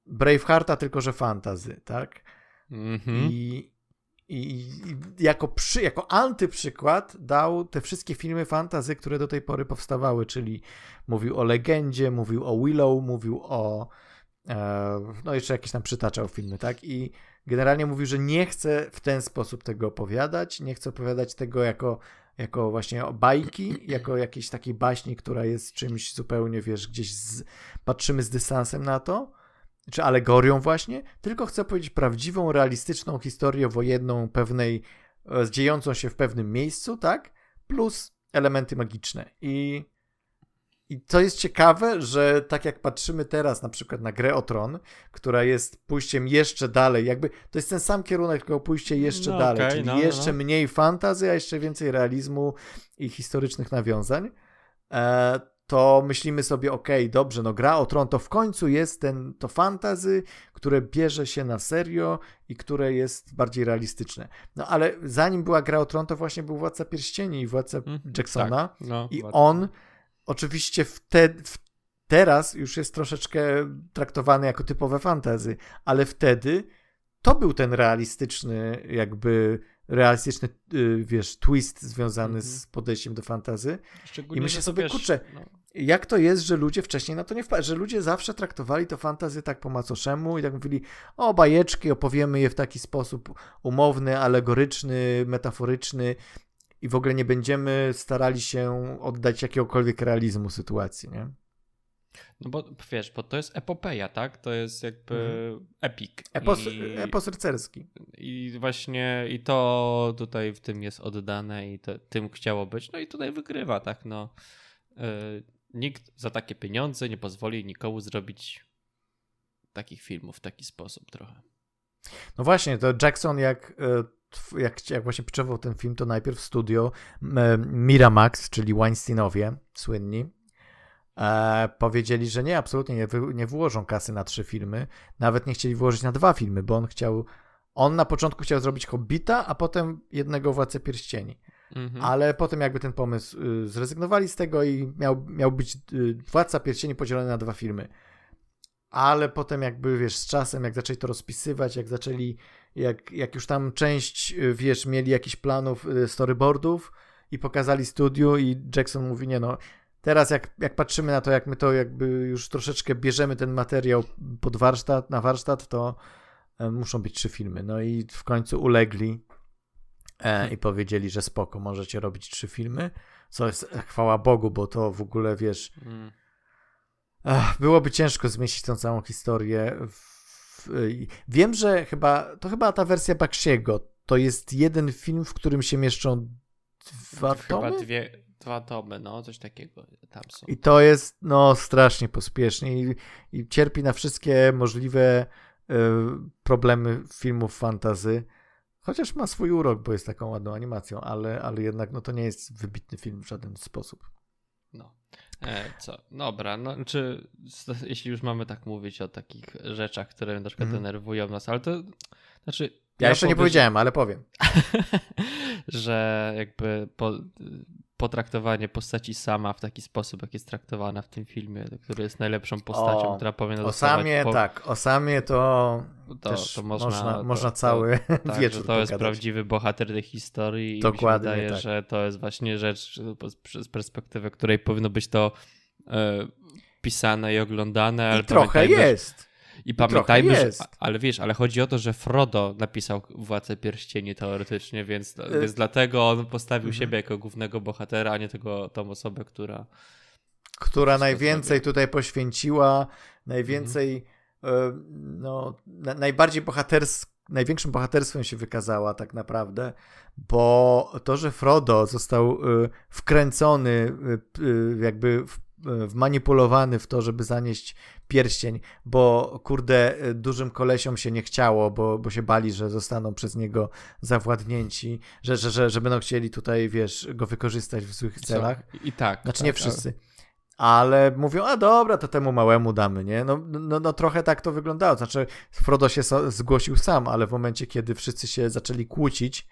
Bravehearta, tylko że fantazy, tak? Mm-hmm. I, i, I, jako, przy, jako antyprzykład dał te wszystkie filmy fantazy, które do tej pory powstawały, czyli mówił o Legendzie, mówił o Willow, mówił o E, no jeszcze jakieś tam przytaczał filmy, tak? I generalnie mówił, że nie chce w ten sposób tego opowiadać, nie chce opowiadać tego jako, jako właśnie bajki, jako jakiejś takiej baśni, która jest czymś zupełnie, wiesz, gdzieś z, patrzymy z dystansem na to, czy alegorią właśnie, tylko chce powiedzieć prawdziwą, realistyczną historię wojenną pewnej, e, dziejącą się w pewnym miejscu, tak? Plus elementy magiczne. I i to jest ciekawe, że tak jak patrzymy teraz na przykład na grę o Tron, która jest pójściem jeszcze dalej, jakby to jest ten sam kierunek, tylko pójście jeszcze no, dalej, okay, czyli no, no, jeszcze no. mniej fantazy, a jeszcze więcej realizmu i historycznych nawiązań, e, to myślimy sobie, ok, dobrze, no gra o Tron to w końcu jest ten, to fantazy, które bierze się na serio i które jest bardziej realistyczne. No ale zanim była gra o Tron, to właśnie był Władca Pierścieni i Władca mm, Jacksona tak, no, i on oczywiście wtedy, teraz już jest troszeczkę traktowany jako typowe fantazy, ale wtedy to był ten realistyczny, jakby realistyczny, y, wiesz, twist związany mm -hmm. z podejściem do fantazy. I myślę sobie, wiesz, kurczę, no. jak to jest, że ludzie wcześniej na to nie wpadli, że ludzie zawsze traktowali to fantazy tak po macoszemu i tak mówili, o bajeczki, opowiemy je w taki sposób umowny, alegoryczny, metaforyczny i w ogóle nie będziemy starali się oddać jakiegokolwiek realizmu sytuacji, nie? No bo wiesz, bo to jest epopeja, tak? To jest jakby mhm. epic. Epos, I, epos rycerski. I właśnie i to tutaj w tym jest oddane i to, tym chciało być. No i tutaj wygrywa, tak? No, yy, nikt za takie pieniądze nie pozwoli nikomu zrobić takich filmów w taki sposób trochę. No właśnie, to Jackson jak y, jak, jak właśnie pitchował ten film, to najpierw studio Miramax, czyli Weinsteinowie, słynni, e, powiedzieli, że nie, absolutnie nie, nie włożą kasy na trzy filmy. Nawet nie chcieli włożyć na dwa filmy, bo on chciał. On na początku chciał zrobić Hobbita, a potem jednego Władcę Pierścieni. Mhm. Ale potem jakby ten pomysł y, zrezygnowali z tego i miał, miał być y, Władca Pierścieni podzielony na dwa filmy. Ale potem jakby, wiesz, z czasem, jak zaczęli to rozpisywać, jak zaczęli jak, jak już tam część, y, wiesz, mieli jakiś planów, y, storyboardów i pokazali studiu i Jackson mówi, nie no, teraz jak, jak patrzymy na to, jak my to jakby już troszeczkę bierzemy ten materiał pod warsztat, na warsztat, to e, muszą być trzy filmy. No i w końcu ulegli e, i powiedzieli, że spoko, możecie robić trzy filmy, co jest e, chwała Bogu, bo to w ogóle, wiesz, mm. byłoby ciężko zmieścić tą całą historię w Wiem, że chyba to chyba ta wersja Bakshiego to jest jeden film, w którym się mieszczą dwa chyba tomy? Dwie, dwa tomy, no coś takiego tam są. I to jest no strasznie pospiesznie i, i cierpi na wszystkie możliwe y, problemy filmów fantazy. Chociaż ma swój urok, bo jest taką ładną animacją, ale, ale jednak no to nie jest wybitny film w żaden sposób. E, co? Dobra, no czy jeśli już mamy tak mówić o takich rzeczach, które na przykład mm. denerwują nas, ale to znaczy. Ja, ja jeszcze powiem, nie powiedziałem, ale powiem. [LAUGHS] że jakby po, potraktowanie postaci sama w taki sposób, jak jest traktowana w tym filmie, który jest najlepszą postacią, O, która powinna O samie, po- tak, o samie to, to, też to można, można, można, to- to- cały tak, [LAUGHS] wieczór że to jest pogadać. prawdziwy bohater tej historii i Dokładnie mi się wydaje, tak. że to jest właśnie rzecz z perspektywy, której powinno być to e, pisane i oglądane, ale I trochę jest. I trochę pamiętajmy, że, ale wiesz, ale chodzi o to, że Frodo napisał Władcę Pierścieni teoretycznie, więc, więc dlatego on postawił Y- mhm. siebie jako głównego bohatera, a nie tego, tą osobę, która... która najwięcej zrobię. tutaj poświęciła, najwięcej, Mhm. e, no, na, najbardziej bohaters, największym bohaterstwem się wykazała tak naprawdę, bo to, że Frodo został e, wkręcony, jakby w, wmanipulowany w to, żeby zanieść pierścień, bo kurde, e, dużym kolesiom się nie chciało, bo, bo się bali, że zostaną przez niego zawładnięci, że, że, że, że będą chcieli tutaj, wiesz, go wykorzystać w złych celach. Co? I tak. Znaczy tak, nie wszyscy. Ale mówią, a dobra, to temu małemu damy, nie? No, no, no trochę tak to wyglądało. Znaczy, Frodo się zgłosił sam, ale w momencie, kiedy wszyscy się zaczęli kłócić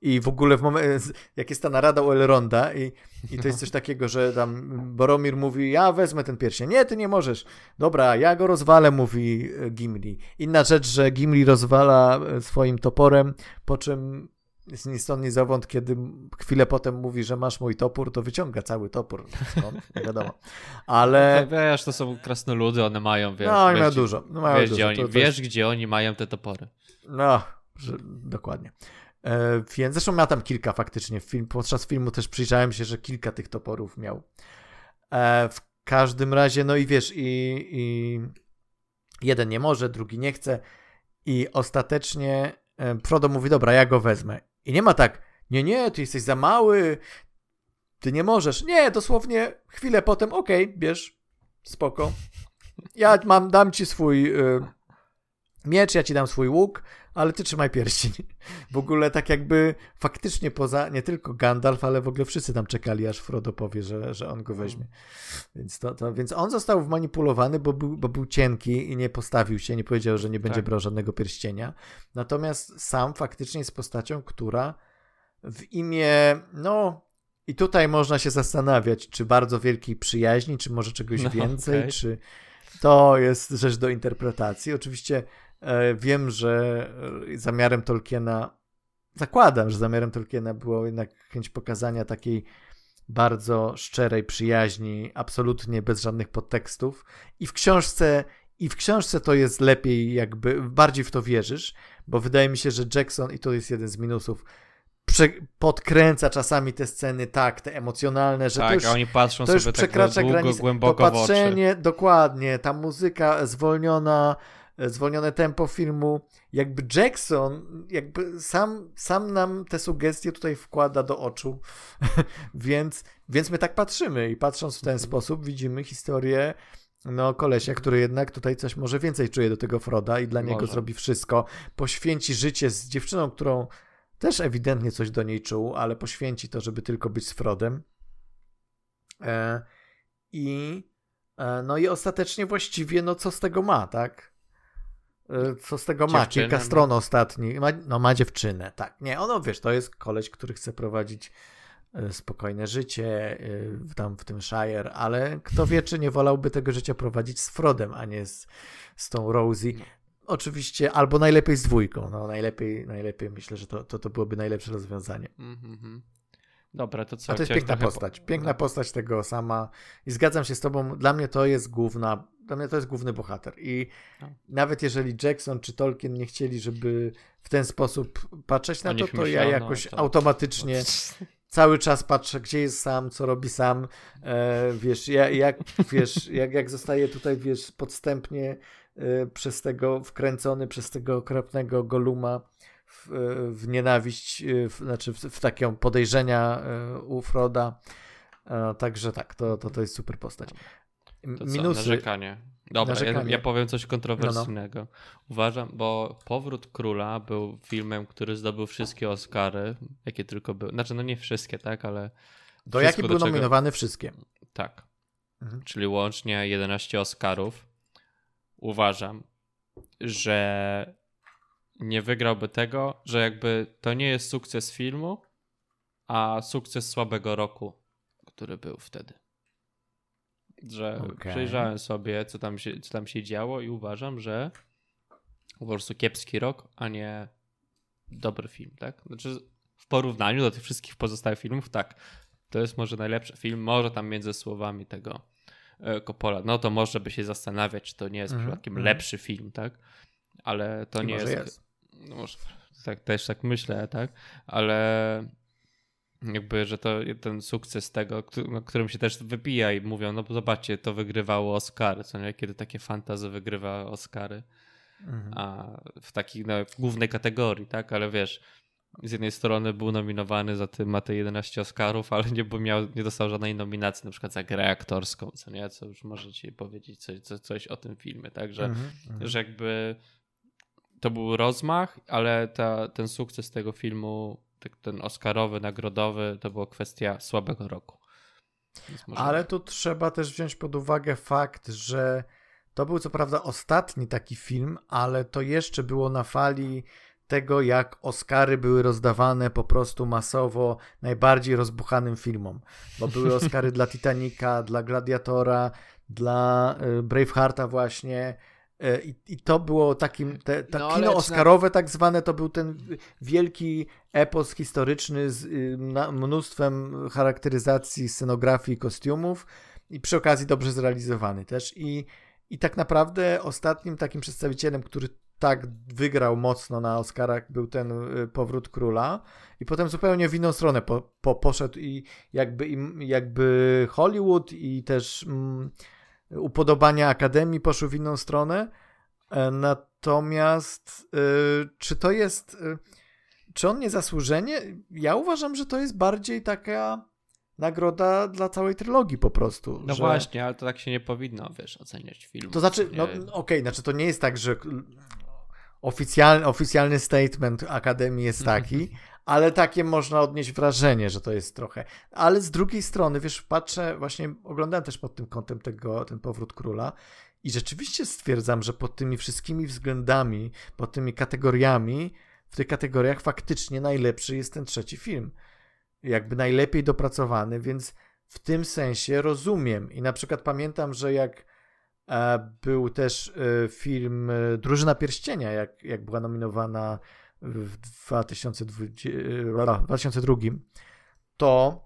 i w ogóle w momencie, jak jest ta narada u Elronda i, i to jest coś [LAUGHS] takiego, że tam Boromir mówi, ja wezmę ten pierścień. Nie, ty nie możesz. Dobra, ja go rozwalę, mówi e, Gimli. Inna rzecz, że Gimli rozwala e, swoim toporem, po czym jest ni stąd, ni zowąd, kiedy chwilę potem mówi, że masz mój topór, to wyciąga cały topór. Skąd? Nie wiadomo. Ale... No, Wiesz, to są krasnoludy, one mają, wiesz... No, mają dużo. No, mają Wiesz, dużo. gdzie oni, To- to wiesz gdzie oni mają te topory. No, że, dokładnie. E, więc zresztą miał tam kilka faktycznie. Film, podczas filmu też przyjrzałem się, że kilka tych toporów miał. E, w każdym razie, no i wiesz, i, i jeden nie może, drugi nie chce. I ostatecznie e, Frodo mówi, dobra, ja go wezmę. I nie ma tak, nie, nie, ty jesteś za mały, ty nie możesz. Nie, dosłownie chwilę potem, okej, bierz, spoko. Ja mam, dam ci swój y, miecz, ja ci dam swój łuk, ale ty trzymaj pierścień. W ogóle tak jakby faktycznie poza, nie tylko Gandalf, ale w ogóle wszyscy tam czekali, aż Frodo powie, że, że on go weźmie. Więc, to, to, więc on został wmanipulowany, bo był, bo był cienki i nie postawił się, nie powiedział, że nie będzie Tak. brał żadnego pierścienia. Natomiast sam faktycznie jest postacią, która w imię, no i tutaj można się zastanawiać, czy bardzo wielkiej przyjaźni, czy może czegoś No, więcej, okej. czy to jest rzecz do interpretacji. Oczywiście wiem, że e, zamiarem Tolkiena, zakładam, że zamiarem Tolkiena było jednak chęć pokazania takiej bardzo szczerej przyjaźni, absolutnie bez żadnych podtekstów. I w książce, i w książce to jest lepiej, jakby bardziej w to wierzysz, bo wydaje mi się, że Jackson, i to jest jeden z minusów, podkręca czasami te sceny tak, te emocjonalne, że tak, to już oni patrzą to już sobie tak przekracza długo, granicę. głęboko to patrzenie, dokładnie, ta muzyka zwolniona, e, zwolnione tempo filmu, jakby Jackson, jakby sam, sam nam te sugestie tutaj wkłada do oczu, [LAUGHS] więc, więc my tak patrzymy i patrząc w ten sposób widzimy historię no, kolesia, który jednak tutaj coś może więcej czuje do tego Froda i dla niego Może. zrobi wszystko, poświęci życie z dziewczyną, którą też ewidentnie coś do niej czuł, ale poświęci to, żeby tylko być z Frodem. E, I e, no i ostatecznie właściwie, no co z tego ma, tak? E, Co z tego ma? Dziewczynę Kilka ma. stron ostatnich. Ma, no ma dziewczynę, tak. Nie, ono wiesz, to jest koleś, który chce prowadzić e, spokojne życie e, w- tam w tym Shire, ale kto wie, czy nie wolałby tego życia prowadzić z Frodem, a nie z, z tą Rosie. Oczywiście, albo najlepiej z dwójką. No najlepiej, najlepiej myślę, że to, to, to byłoby najlepsze rozwiązanie. Mhm, mhm. Dobra, to co? A to jest piękna trochę postać. po- Piękna no. postać tego sama. I zgadzam się z tobą. Dla mnie to jest główna. Dla mnie to jest główny bohater. I No. nawet jeżeli Jackson czy Tolkien nie chcieli, żeby w ten sposób patrzeć na to, to ja myślano, jakoś to- automatycznie [LAUGHS] cały czas patrzę, gdzie jest sam, co robi sam. E, wiesz, ja, jak, wiesz jak, jak zostaje tutaj, wiesz, podstępnie e, przez tego wkręcony, przez tego okropnego Goluma w, w nienawiść, e, w, znaczy w, w takie podejrzenia e, u Froda. E, także tak, to, to, to jest super postać. To co, Minusy. narzekanie. Dobra, Ja, Narzekanie. ja powiem coś kontrowersyjnego. Uważam, bo Powrót Króla był filmem, który zdobył wszystkie Oscary, jakie tylko były. Znaczy, no nie wszystkie, tak, ale Do jakich był czego- nominowany? Wszystkie. tak. Mhm. Czyli łącznie 11 Oscarów. Uważam, że nie wygrałby tego, że jakby to nie jest sukces filmu, a sukces słabego roku, który był wtedy. Że Okej. przejrzałem sobie, co tam, się, co tam się działo i uważam, że po prostu kiepski rok, a nie dobry film, tak? Znaczy w porównaniu do tych wszystkich pozostałych filmów, tak. To jest może najlepszy film, może tam między słowami tego e, Coppola. No to może by się zastanawiać, czy to nie jest Mhm, przypadkiem mhm. lepszy film, tak? Ale to I nie jest. jest. No może tak, też tak myślę, tak? Ale jakby, że to ten sukces tego, któ- no, którym się też wypija i mówią, no bo zobaczcie, to wygrywało Oscary, co nie? Kiedy takie fantazy wygrywa Oscary Mhm. a w takiej no, w głównej kategorii, tak? Ale wiesz, z jednej strony był nominowany za tym, ma te 11 Oscarów, ale nie, miał, nie dostał żadnej nominacji, na przykład za grę aktorską, co nie? Co już może ci powiedzieć coś, co, coś o tym filmie, tak? Że, Mhm, mhm. że jakby to był rozmach, ale ta, ten sukces tego filmu, tak, ten Oscarowy, nagrodowy, to była kwestia słabego roku. Ale tu trzeba też wziąć pod uwagę fakt, że to był co prawda ostatni taki film, ale to jeszcze było na fali tego, jak Oscary były rozdawane po prostu masowo najbardziej rozbuchanym filmom. Bo były Oscary [LAUGHS] dla Titanica, dla Gladiatora, dla y, Bravehearta właśnie. Y, I, I to było takim, te, ta No, kino na- oscarowe tak zwane, to był ten wielki epos historyczny z y, na, mnóstwem charakteryzacji, scenografii, kostiumów i przy okazji dobrze zrealizowany też. I, I tak naprawdę ostatnim takim przedstawicielem, który tak wygrał mocno na Oscarach, był ten y, Powrót Króla. I potem zupełnie w inną stronę po, po, poszedł i jakby, im- jakby Hollywood i też mm, upodobania Akademii poszły w inną stronę. E, Natomiast y, czy to jest. y, Czy on niezasłużenie? Ja uważam, że to jest bardziej taka nagroda dla całej trylogii po prostu. No że... właśnie, ale to tak się nie powinno, wiesz, oceniać filmu. To znaczy, no Nie- okej, znaczy to nie jest tak, że oficjalny, oficjalny statement Akademii jest [LAUGHS] taki, ale takie można odnieść wrażenie, że to jest trochę. Ale z drugiej strony, wiesz, patrzę, właśnie oglądałem też pod tym kątem tego, ten powrót króla i rzeczywiście stwierdzam, że pod tymi wszystkimi względami, pod tymi kategoriami, w tych kategoriach faktycznie najlepszy jest ten trzeci film. Jakby najlepiej dopracowany, więc w tym sensie rozumiem. I na przykład pamiętam, że jak e, był też e, film e, Drużyna Pierścienia, jak, jak była nominowana w 2020, e, 2002, to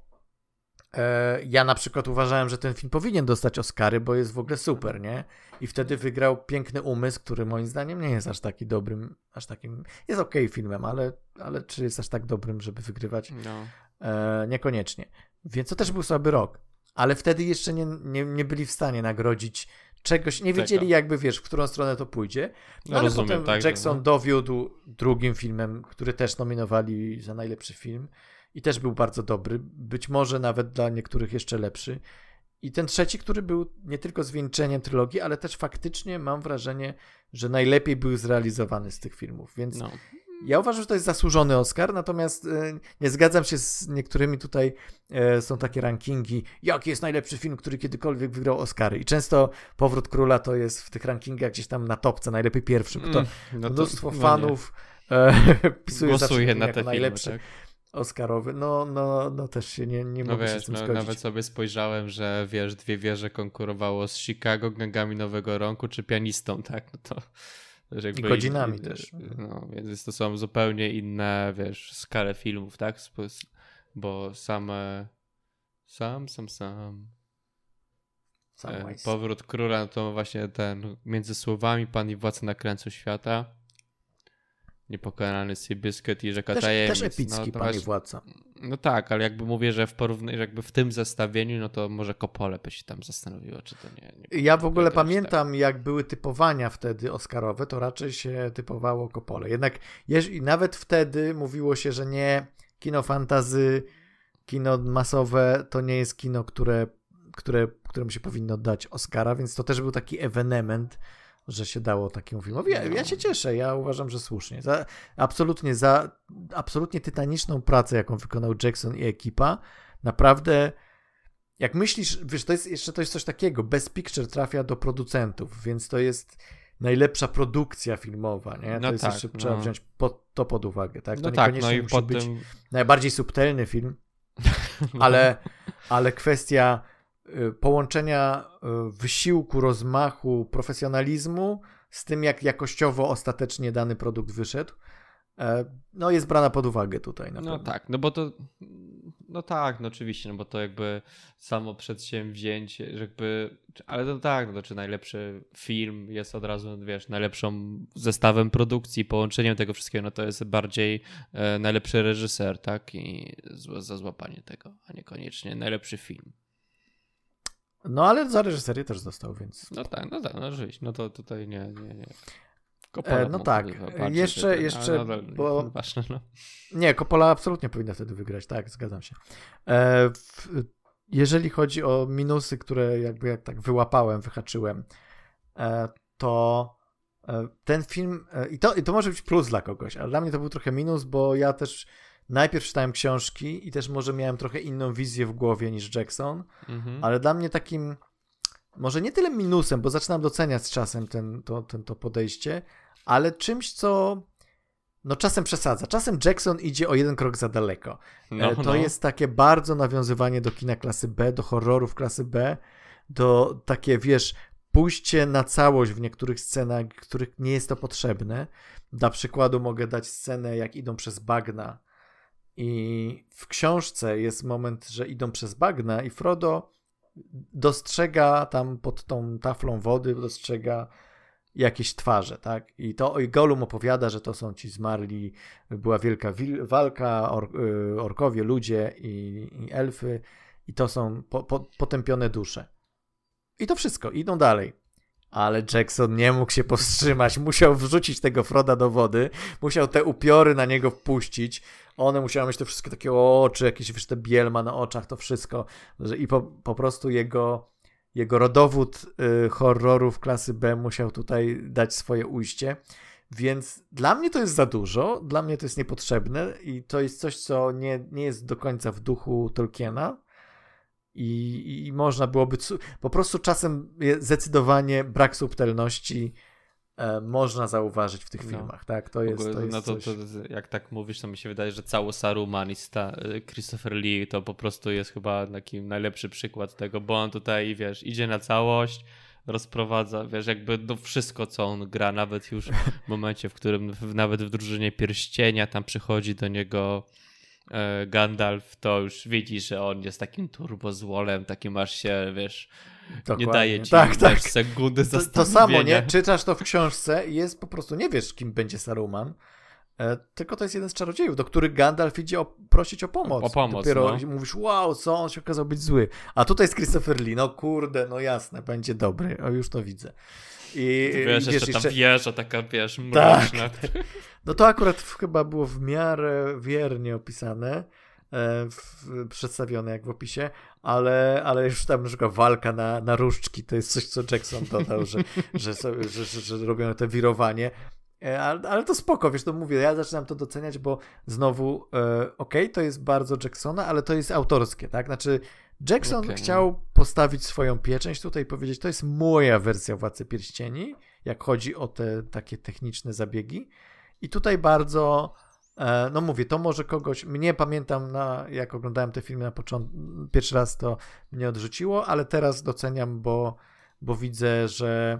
e, ja na przykład uważałem, że ten film powinien dostać Oscary, bo jest w ogóle super, nie? I wtedy wygrał Piękny Umysł, który moim zdaniem nie jest aż taki dobrym, aż takim, jest okej filmem, ale, ale czy jest aż tak dobrym, żeby wygrywać? No. E, niekoniecznie. Więc to też był słaby rok. Ale wtedy jeszcze nie, nie, nie byli w stanie nagrodzić czegoś. Nie wiedzieli jakby, wiesz, w którą stronę to pójdzie. No, No ale rozumiem, potem tak, Jackson no. dowiódł drugim filmem, który też nominowali za najlepszy film. I też był bardzo dobry. Być może nawet dla niektórych jeszcze lepszy. I ten trzeci, który był nie tylko zwieńczeniem trylogii, ale też faktycznie mam wrażenie, że najlepiej był zrealizowany z tych filmów. Więc no. Ja uważam, że to jest zasłużony Oscar, natomiast e, nie zgadzam się z niektórymi tutaj. E, są takie rankingi, jaki jest najlepszy film, który kiedykolwiek wygrał Oscary. I często Powrót Króla to jest w tych rankingach gdzieś tam na topce, najlepiej pierwszy, bo to Mm, no to- mnóstwo no fanów e, [LAUGHS] pisuje Głosuje na te filmy, najlepszy tak? Oscarowy. No, no, no też się nie, nie No mogę się wiesz, z tym no, zgodzić. nawet sobie spojrzałem, że wiesz, dwie wieże konkurowało z Chicago, Gangami Nowego Roku czy Pianistą, tak? No to jakby godzinami in- też. No, więc to są zupełnie inne, wiesz, skale filmów, tak? Bo same sam, sam, sam. E, Samwise. Powrót króla no to właśnie ten między słowami Pan i Władca na krańcu świata. Niepokonany Seabiscuit i Rzeka też, Tajemnic. też epicki no, to Pani właśnie- Władca. no tak, ale jakby mówię, że w porównaniu, że jakby w tym zestawieniu, no to może Kopole by się tam zastanowiło, czy to nie. nie Ja w ogóle aż tak. pamiętam, jak były typowania wtedy Oscarowe, to raczej się typowało Kopole. Jednak jeż- nawet wtedy mówiło się, że nie kino fantazy, kino masowe to nie jest kino, które, które, któremu się powinno dać Oscara, więc to też był taki ewenement, że się dało takiemu filmowi. Ja, ja się cieszę, ja uważam, że słusznie. Za, absolutnie za absolutnie tytaniczną pracę, jaką wykonał Jackson i ekipa. Naprawdę jak myślisz, wiesz, to jest jeszcze to jest coś takiego, Best Picture trafia do producentów, więc to jest najlepsza produkcja filmowa, nie? To No jest tak, jeszcze, no. trzeba wziąć po, to pod uwagę, tak? To No tak, no niekoniecznie i musi być tym, najbardziej subtelny film, [LAUGHS] Ale, ale kwestia połączenia y, wysiłku, rozmachu, profesjonalizmu z tym, jak jakościowo ostatecznie dany produkt wyszedł, e, no jest brana pod uwagę tutaj. no tak, no bo to, no tak, no oczywiście, no bo to jakby samo przedsięwzięcie, jakby, ale to tak, no czy najlepszy film jest od razu, wiesz, najlepszą zestawem produkcji, połączeniem tego wszystkiego, no to jest bardziej e, najlepszy reżyser, tak, i za złapanie tego, a niekoniecznie najlepszy film. No ale za reżyserię też został, więc. No tak, no tak, no oczywiście. No to tutaj nie, nie, nie. e, no tak, jeszcze, jeszcze, nadal, bo... [LAUGHS] Ważne, no. Nie, Coppola absolutnie powinna wtedy wygrać, tak, zgadzam się. E, w, jeżeli chodzi o minusy, które jakby jak tak wyłapałem, wyhaczyłem, e, to e, ten film, e, i to, i to może być plus dla kogoś, ale dla mnie to był trochę minus, bo ja też najpierw czytałem książki i też może miałem trochę inną wizję w głowie niż Jackson, mhm. ale dla mnie takim może nie tyle minusem, bo zaczynam doceniać z czasem ten, to, ten, to podejście, ale czymś, co no czasem przesadza. Czasem Jackson idzie o jeden krok za daleko. No, e, to no. jest takie bardzo nawiązywanie do kina klasy B, do horrorów klasy B, do takie, wiesz, pójście na całość w niektórych scenach, których nie jest to potrzebne. Dla przykładu mogę dać scenę, jak idą przez bagna i w książce jest moment, że idą przez bagna i Frodo dostrzega tam pod tą taflą wody, dostrzega jakieś twarze, tak? I to i Gollum opowiada, że to są ci zmarli, była wielka walka, or, y, orkowie, ludzie i, i, elfy i to są po, po, potępione dusze. I to wszystko, idą dalej. Ale Jackson nie mógł się powstrzymać, [LAUGHS] musiał wrzucić tego Froda do wody, musiał te upiory na niego wpuścić, one musiały mieć te wszystkie takie oczy, jakieś wiesz, te bielma na oczach, to wszystko. I po, po prostu jego, jego rodowód y, horrorów klasy B musiał tutaj dać swoje ujście. Więc dla mnie to jest za dużo, dla mnie to jest niepotrzebne i to jest coś, co nie, nie jest do końca w duchu Tolkiena. I, I można byłoby. Po prostu czasem zdecydowanie brak subtelności można zauważyć w tych no. filmach, tak? To jest, to jest no to, coś... to, jak tak mówisz, to mi się wydaje, że cały Saruman i sta, e, Christopher Lee to po prostu jest chyba taki najlepszy przykład tego, bo on tutaj, wiesz, idzie na całość, rozprowadza, wiesz, jakby no wszystko, co on gra, nawet już w [LAUGHS] momencie, w którym w, nawet w drużynie pierścienia tam przychodzi do niego e, Gandalf, to już widzi, że on jest takim turbozłolem, takim aż się, wiesz, Dokładnie. nie daje ci tak, tak. sekundy to, to samo, nie? Czytasz to w książce i jest po prostu, nie wiesz, kim będzie Saruman, e, tylko to jest jeden z czarodziejów, do których Gandalf idzie o, prosić o pomoc. O pomoc, Dopiero no. mówisz, wow, co, on się okazał być zły. A tutaj jest Christopher Lee, no kurde, no jasne, będzie dobry, o już to widzę. I wiesz, wiesz jeszcze ta wieża taka, wiesz, mroczna. Tak. [LAUGHS] No to akurat chyba było w miarę wiernie opisane, w, przedstawione jak w opisie, ale, ale już tam na przykład walka na, na różdżki to jest coś, co Jackson dodał, że, że, że, że, że robią te wirowanie. E, ale, ale, to spoko, wiesz, to mówię, ja zaczynam to doceniać, bo znowu, e, okej, okay, to jest bardzo Jacksona, ale to jest autorskie, tak? Znaczy, Jackson okay. chciał postawić swoją pieczęć tutaj i powiedzieć, to jest moja wersja Władcy Pierścieni, jak chodzi o te takie techniczne zabiegi. I tutaj bardzo E, no mówię, to może kogoś, mnie pamiętam, na, jak oglądałem te filmy na początku, pierwszy raz to mnie odrzuciło, ale teraz doceniam, bo, bo widzę, że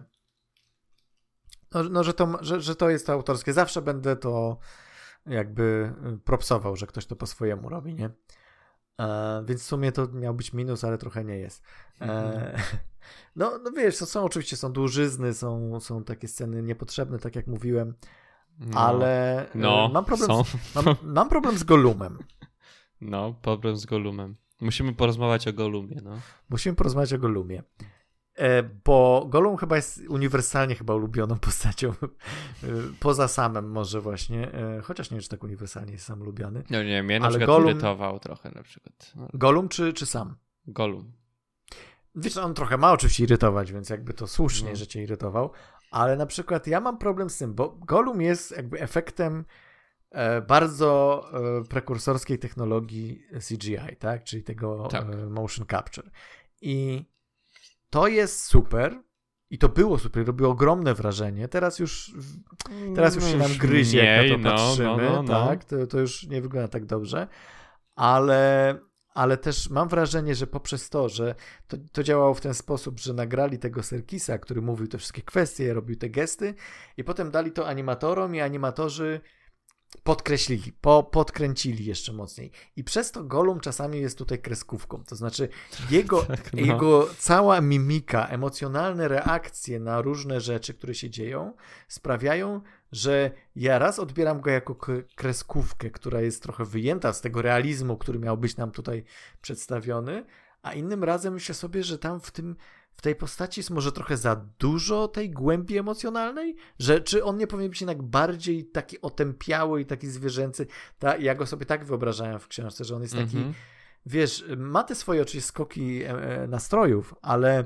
no, no że, to, że, że to jest autorskie. Zawsze będę to jakby propsował, że ktoś to po swojemu robi, nie? E, więc w sumie to miał być minus, ale trochę nie jest. E, mhm. [LAUGHS] no, no wiesz, to są oczywiście są dłużyzny, są, są takie sceny niepotrzebne, tak jak mówiłem. No, ale e, no, mam, problem z, mam, [LAUGHS] mam, problem z Golumem. No, problem z Golumem. Musimy porozmawiać o Golumie, no. Musimy porozmawiać o Golumie. E, bo Golum chyba jest uniwersalnie chyba ulubioną postacią. [LAUGHS] E, poza samym może właśnie. Chociaż nie wiem, czy tak uniwersalnie jest sam lubiany. No nie, mnie na ale przykład irytował trochę na przykład. No. Golum czy, czy sam? Golum. Wiesz, on trochę ma oczywiście irytować, więc jakby to słusznie, no. że cię irytował, ale na przykład ja mam problem z tym, bo Golum jest jakby efektem e, bardzo e, prekursorskiej technologii CGI, tak? Czyli tego tak. E, motion capture. I to jest super. I to było super, robiło ogromne wrażenie. Teraz już teraz już się nam gryzie, jak na to no, patrzymy, no, no, no, tak? To, to już nie wygląda tak dobrze. Ale ale też mam wrażenie, że poprzez to, że to, to, działało w ten sposób, że nagrali tego Serkisa, który mówił te wszystkie kwestie, robił te gesty i potem dali to animatorom i animatorzy podkreślili, po, podkręcili jeszcze mocniej. I przez to Golum czasami jest tutaj kreskówką. To znaczy jego, [LAUGHS] tak, no. jego cała mimika, emocjonalne reakcje na różne rzeczy, które się dzieją, sprawiają, że ja raz odbieram go jako kreskówkę, która jest trochę wyjęta z tego realizmu, który miał być nam tutaj przedstawiony, a innym razem myślę sobie, że tam w tym w tej postaci jest może trochę za dużo tej głębi emocjonalnej? Że czy on nie powinien być jednak bardziej taki otępiały i taki zwierzęcy? Ta, ja go sobie tak wyobrażałem w książce, że on jest taki. Mm -hmm. Wiesz, ma te swoje oczywiście skoki e, e, nastrojów, ale,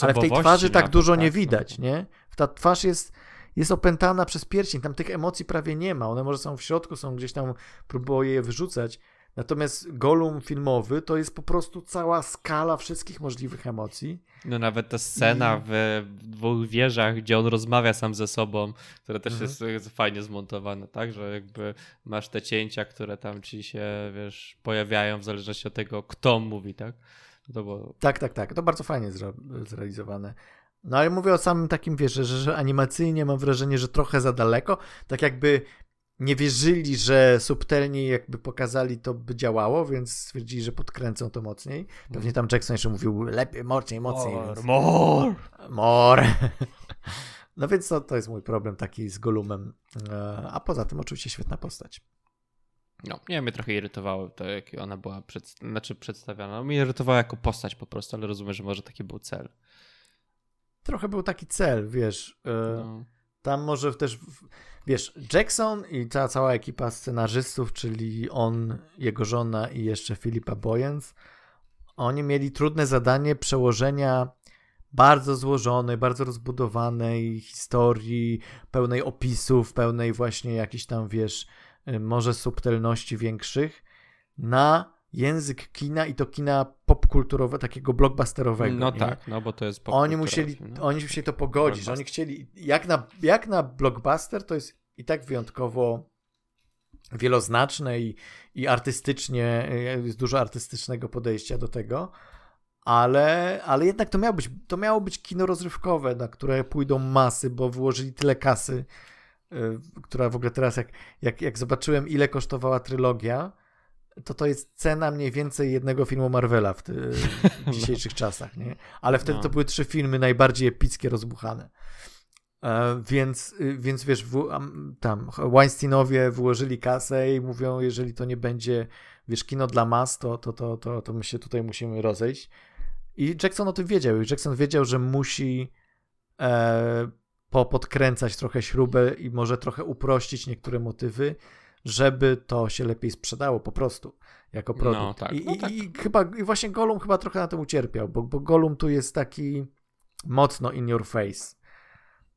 ale w tej twarzy tak dużo tak, nie widać, no. nie? Ta twarz jest, jest opętana przez pierścień, tam tych emocji prawie nie ma. One może są w środku, są gdzieś tam, próbują je wyrzucać, Natomiast Golum filmowy to jest po prostu cała skala wszystkich możliwych emocji. No nawet ta scena I... w dwóch wieżach, gdzie on rozmawia sam ze sobą, która też mhm. jest, jest, fajnie zmontowana, tak? Że jakby masz te cięcia, które tam ci się, wiesz, pojawiają w zależności od tego, kto mówi, tak? To było... Tak, tak, tak. To bardzo fajnie zrealizowane. No ale mówię o samym takim, wiesz, że, że animacyjnie mam wrażenie, że trochę za daleko. Tak jakby nie wierzyli, że subtelniej jakby pokazali to by działało, więc stwierdzili, że podkręcą to mocniej. Pewnie tam Jackson jeszcze mówił lepiej, mocniej, mocniej. More, więc... more. more. [LAUGHS] No więc to, to jest mój problem taki z Golumem. E, a poza tym oczywiście świetna postać. No, nie mnie trochę irytowało to, jak ona była przed, znaczy przedstawiana. No, mnie irytowała jako postać po prostu, ale rozumiem, że może taki był cel. Trochę był taki cel, wiesz. E, no. Tam może też wiesz, Jackson i ta cała ekipa scenarzystów, czyli on, jego żona i jeszcze Filipa Boyens, oni mieli trudne zadanie przełożenia bardzo złożonej, bardzo rozbudowanej historii, pełnej opisów, pełnej właśnie jakichś tam, wiesz, y, może subtelności większych na język kina i to kina popkulturowe, takiego blockbusterowego. No nie? tak, no bo to jest Oni musieli, no. oni musieli to pogodzić, oni chcieli, jak na, jak na blockbuster to jest i tak wyjątkowo wieloznaczne i, i artystycznie, jest dużo artystycznego podejścia do tego, ale, ale jednak to miało, być, to miało być kino rozrywkowe, na które pójdą masy, bo wyłożyli tyle kasy, yy, która w ogóle teraz, jak, jak, jak zobaczyłem, ile kosztowała trylogia, to to jest cena mniej więcej jednego filmu Marvela w, w [LAUGHS] dzisiejszych czasach, nie? Ale wtedy no. to były trzy filmy najbardziej epickie, rozbuchane. E, więc, y, więc wiesz, w, tam Weinsteinowie wyłożyli kasę i mówią, jeżeli to nie będzie, wiesz, kino dla mas, to, to, to, to, to my się tutaj musimy rozejść. I Jackson o tym wiedział. I Jackson wiedział, że musi e, podkręcać trochę śrubę i może trochę uprościć niektóre motywy, żeby to się lepiej sprzedało po prostu jako produkt. No, tak, I, no, tak. i, chyba, I właśnie Golum chyba trochę na tym ucierpiał, bo, bo Golum tu jest taki mocno in your face.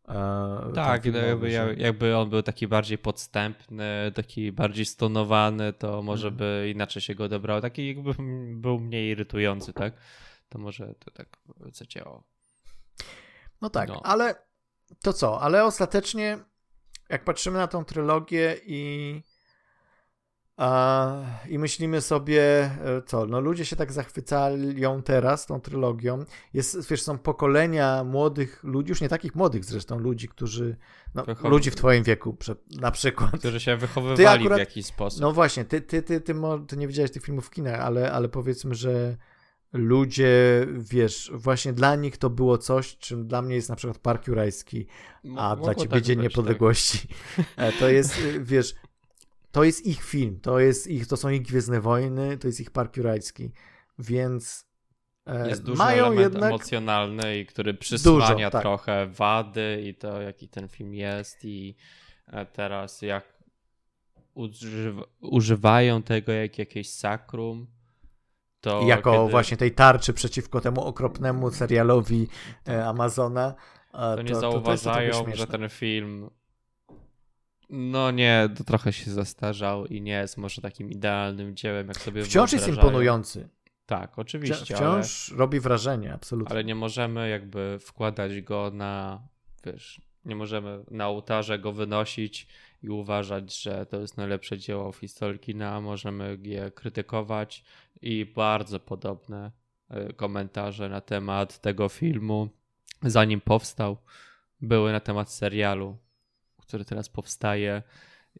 E, tak, jakby, jakby on był taki bardziej podstępny, taki bardziej stonowany, to może mhm. by inaczej się go odebrało. Taki jakby był mniej irytujący, tak? To może to tak zadziałało. No tak, no. ale to co? Ale ostatecznie, jak patrzymy na tą trylogię i i myślimy sobie, e, co, no ludzie się tak zachwycają teraz tą trylogią. Jest, wiesz, są pokolenia młodych ludzi, już nie takich młodych zresztą, ludzi, którzy, no, Wychow... ludzi w twoim wieku na przykład. Którzy się wychowywali akurat, w jakiś sposób. No właśnie, ty, ty, ty, ty, ty nie widziałeś tych filmów w kinach, ale, ale powiedzmy, że ludzie, wiesz, właśnie dla nich to było coś, czym dla mnie jest na przykład Park Jurajski, a dla ciebie tak Dzień tak. Niepodległości. Tak. To jest, wiesz, to jest ich film, to, jest ich, to są ich Gwiezdne Wojny, to jest ich Park Jurajski, więc e, jest dużo mają element jednak... emocjonalny i który przysłania dużo, tak. trochę wady i to jaki ten film jest i e, teraz jak używa, używają tego jak jakieś sakrum to jako kiedy... właśnie tej tarczy przeciwko temu okropnemu serialowi e, Amazona to, to nie zauważają, to że ten film no nie, to trochę się zastarzał i nie jest może takim idealnym dziełem, jak sobie Wciąż jest imponujący. Tak, oczywiście. Wciąż ale, robi wrażenie, absolutnie. Ale nie możemy jakby wkładać go na, wiesz, nie możemy na ołtarze go wynosić i uważać, że to jest najlepsze dzieło w historii kina, możemy je krytykować i bardzo podobne e, komentarze na temat tego filmu, zanim powstał, były na temat serialu, który teraz powstaje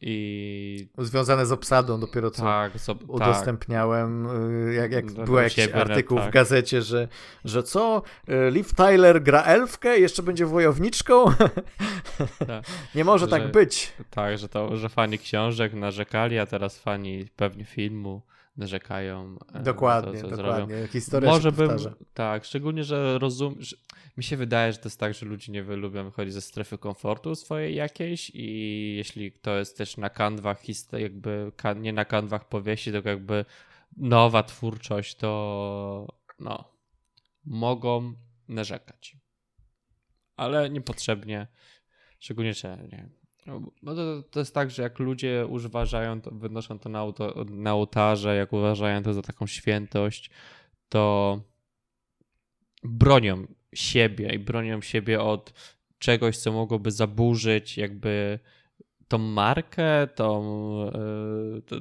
i Związane z obsadą dopiero co tak, so, udostępniałem, tak. jak, jak był jakiś artykuł tak. w gazecie, że, że co, y, Liv Tyler gra elfkę, jeszcze będzie wojowniczką? [LAUGHS] Tak. Nie może tak że, tak być. Tak, że to, że fani książek narzekali, a teraz fani pewnie filmu narzekają. Dokładnie, to, dokładnie. Zrobią. Historia Może bym, tak, szczególnie, że rozum, mi się wydaje, że to jest tak, że ludzie nie lubią wychodzić ze strefy komfortu swojej jakiejś i jeśli to jest też na kanwach, jakby nie na kanwach powieści, tylko jakby nowa twórczość, to no, mogą narzekać. Ale niepotrzebnie, szczególnie, że nie no to, to jest tak, że jak ludzie uważają, to, wynoszą to na, auto, na ołtarze, jak uważają to za taką świętość, to bronią siebie i bronią siebie od czegoś, co mogłoby zaburzyć jakby tą markę, tą... Yy, to,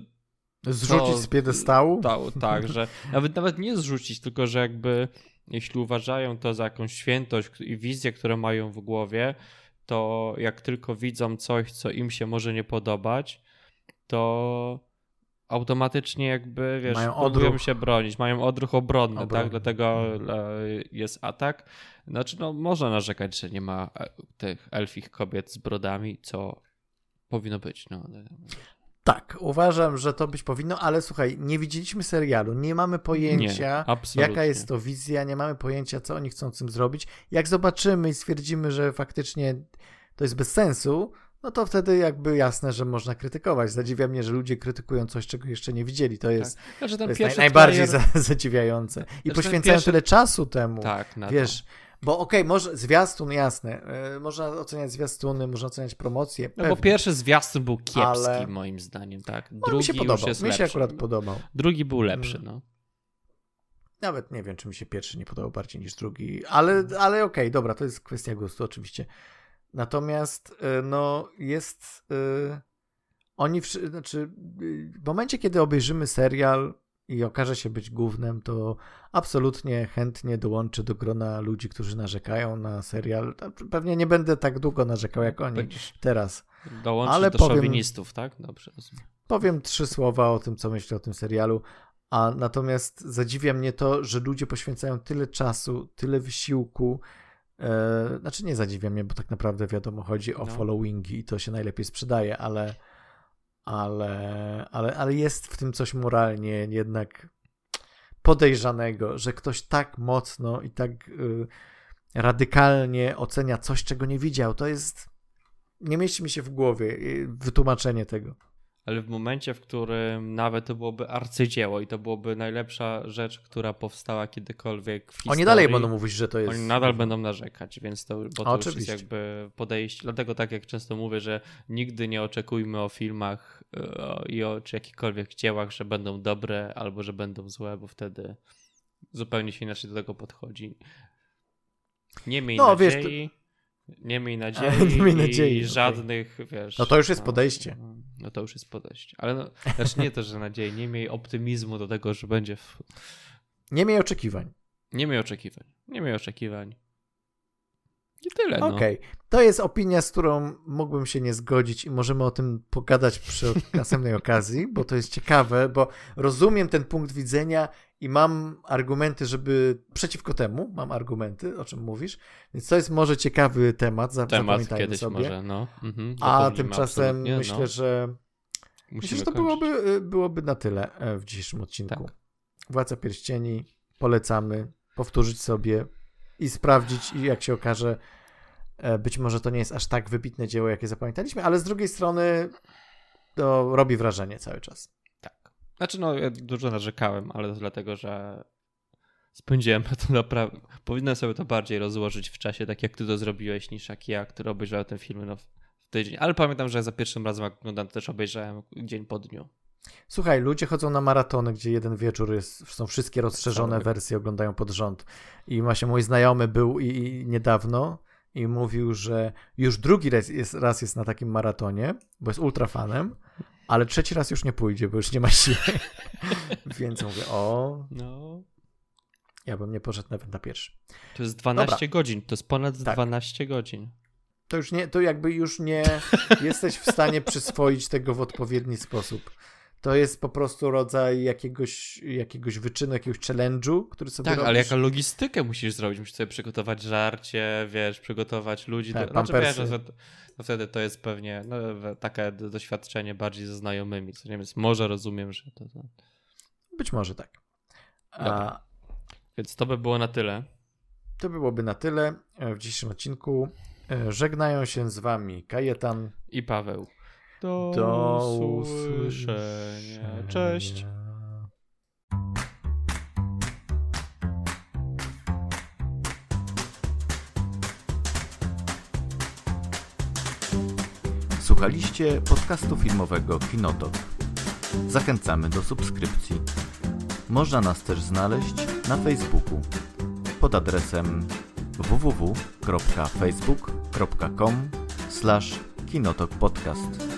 Zrzucić to, z piedestału? To, tak, że [LAUGHS] nawet, nawet nie zrzucić, tylko że jakby jeśli uważają to za jakąś świętość i wizję, którą mają w głowie, to jak tylko widzą coś, co im się może nie podobać, to automatycznie jakby, wiesz, mają próbują się bronić, mają odruch obronny, tak? obronny. tak? Dlatego jest atak. Znaczy, no można narzekać, że nie ma e, tych elfich kobiet z brodami, co powinno być, no. Tak, uważam, że to być powinno, ale słuchaj, nie widzieliśmy serialu, nie mamy pojęcia, nie, jaka jest to wizja, nie mamy pojęcia, co oni chcą z tym zrobić. Jak zobaczymy i stwierdzimy, że faktycznie to jest bez sensu, no to wtedy jakby jasne, że można krytykować. Zadziwia mnie, że ludzie krytykują coś, czego jeszcze nie widzieli. To jest, tak. znaczy, to jest najbardziej trailer... zadziwiające. I znaczy, poświęcają pierwszy... tyle czasu temu. Tak, wiesz, to. Bo okej, okay, może zwiastun, jasne. Yy, można oceniać zwiastuny, można oceniać promocję. No bo pierwszy zwiastun był kiepski ale... moim zdaniem, tak. Drugi no, mi się podobał. mi się akurat podobał. Drugi był lepszy, mm. no. Nawet nie wiem, czy mi się pierwszy nie podobał bardziej niż drugi, ale, ale okej, okay, dobra, to jest kwestia gustu oczywiście. Natomiast yy, no jest... Yy, oni, w, znaczy w momencie, kiedy obejrzymy serial, i okaże się być głównym, to absolutnie chętnie dołączę do grona ludzi, którzy narzekają na serial. Pewnie nie będę tak długo narzekał jak oni Będziesz teraz. Dołączyć ale do powiem, szowinistów, tak? Dobrze. Powiem trzy słowa o tym, co myślę o tym serialu. A natomiast zadziwia mnie to, że ludzie poświęcają tyle czasu, tyle wysiłku. E, znaczy nie zadziwia mnie, bo tak naprawdę wiadomo, chodzi o no. followingi i to się najlepiej sprzedaje, ale ale, ale, ale jest w tym coś moralnie jednak podejrzanego, że ktoś tak mocno i tak y, radykalnie ocenia coś, czego nie widział. To jest. Nie mieści mi się w głowie y, wytłumaczenie tego ale w momencie, w którym nawet to byłoby arcydzieło i to byłoby najlepsza rzecz, która powstała kiedykolwiek w historii. Oni dalej będą mówić, że to jest... Oni nadal będą narzekać, więc to, bo to Oczywiście. jest jakby podejście. Dlatego tak jak często mówię, że nigdy nie oczekujmy o filmach e, i o czy jakichkolwiek dziełach, że będą dobre albo że będą złe, bo wtedy zupełnie się inaczej do tego podchodzi. Nie miej no, nadziei. Wiesz, to nie miej nadziei, [LAUGHS] nie miej nadziei i żadnych, okay. wiesz... No to już jest no, podejście. No, no, to już jest podejście. Ale no, znaczy nie to, że nadziei, nie miej optymizmu do tego, że będzie... W... Nie miej oczekiwań. Nie miej oczekiwań. Nie miej oczekiwań. I tyle, no. Okej. Okay. To jest opinia, z którą mógłbym się nie zgodzić i możemy o tym pogadać przy [LAUGHS] następnej okazji, bo to jest ciekawe, bo rozumiem ten punkt widzenia i mam argumenty, żeby przeciwko temu, mam argumenty, o czym mówisz, więc to jest może ciekawy temat, temat kiedyś sobie. może, no. Mhm, A tymczasem myślę, no. że Musimy myślę, że to byłoby, byłoby na tyle e, w dzisiejszym odcinku. Tak. Władca Pierścieni, polecamy powtórzyć sobie i sprawdzić jak się okaże, e, być może to nie jest aż tak wybitne dzieło, jakie zapamiętaliśmy, ale z drugiej strony to robi wrażenie cały czas. Znaczy, no, ja dużo narzekałem, ale to dlatego, że spędziłem to naprawdę. Powinienem sobie to bardziej rozłożyć w czasie, tak jak ty to zrobiłeś, niż jak ja, który obejrzałem ten film no, w tydzień. Ale pamiętam, że za pierwszym razem, jak oglądam, też obejrzałem dzień po dniu. Słuchaj, ludzie chodzą na maratony, gdzie jeden wieczór jest, są wszystkie rozszerzone wersje, oglądają pod rząd. I właśnie mój znajomy był i, i niedawno i mówił, że już drugi raz jest, raz jest na takim maratonie, bo jest ultrafanem, ale trzeci raz już nie pójdzie, bo już nie ma siły. [LAUGHS] Więc mówię, o, No. ja bym nie poszedł nawet na pierwszy. To jest 12 Dobra. godzin, to jest ponad Tak. 12 godzin. To już nie, to jakby już nie jesteś w stanie przyswoić tego w odpowiedni sposób. To jest po prostu rodzaj jakiegoś, jakiegoś wyczynu, jakiegoś challenge'u, który sobie Tak, robisz. ale jaka logistykę musisz zrobić? Musisz sobie przygotować żarcie, wiesz, przygotować ludzi. Tak, do... Znaczy wiesz, no, to, to wtedy to jest pewnie no, takie do- doświadczenie bardziej ze znajomymi, co nie więc może rozumiem, że to, to... Być może tak. A. Więc to by było na tyle. to byłoby na tyle e, w dzisiejszym odcinku. E, Żegnają się z wami Kajetan. I Paweł. Do, Do usłyszenia. Cześć. Słuchaliście podcastu filmowego Kinotok. Zachęcamy do subskrypcji. Można nas też znaleźć na Facebooku pod adresem www.facebook.com/kinotokpodcast.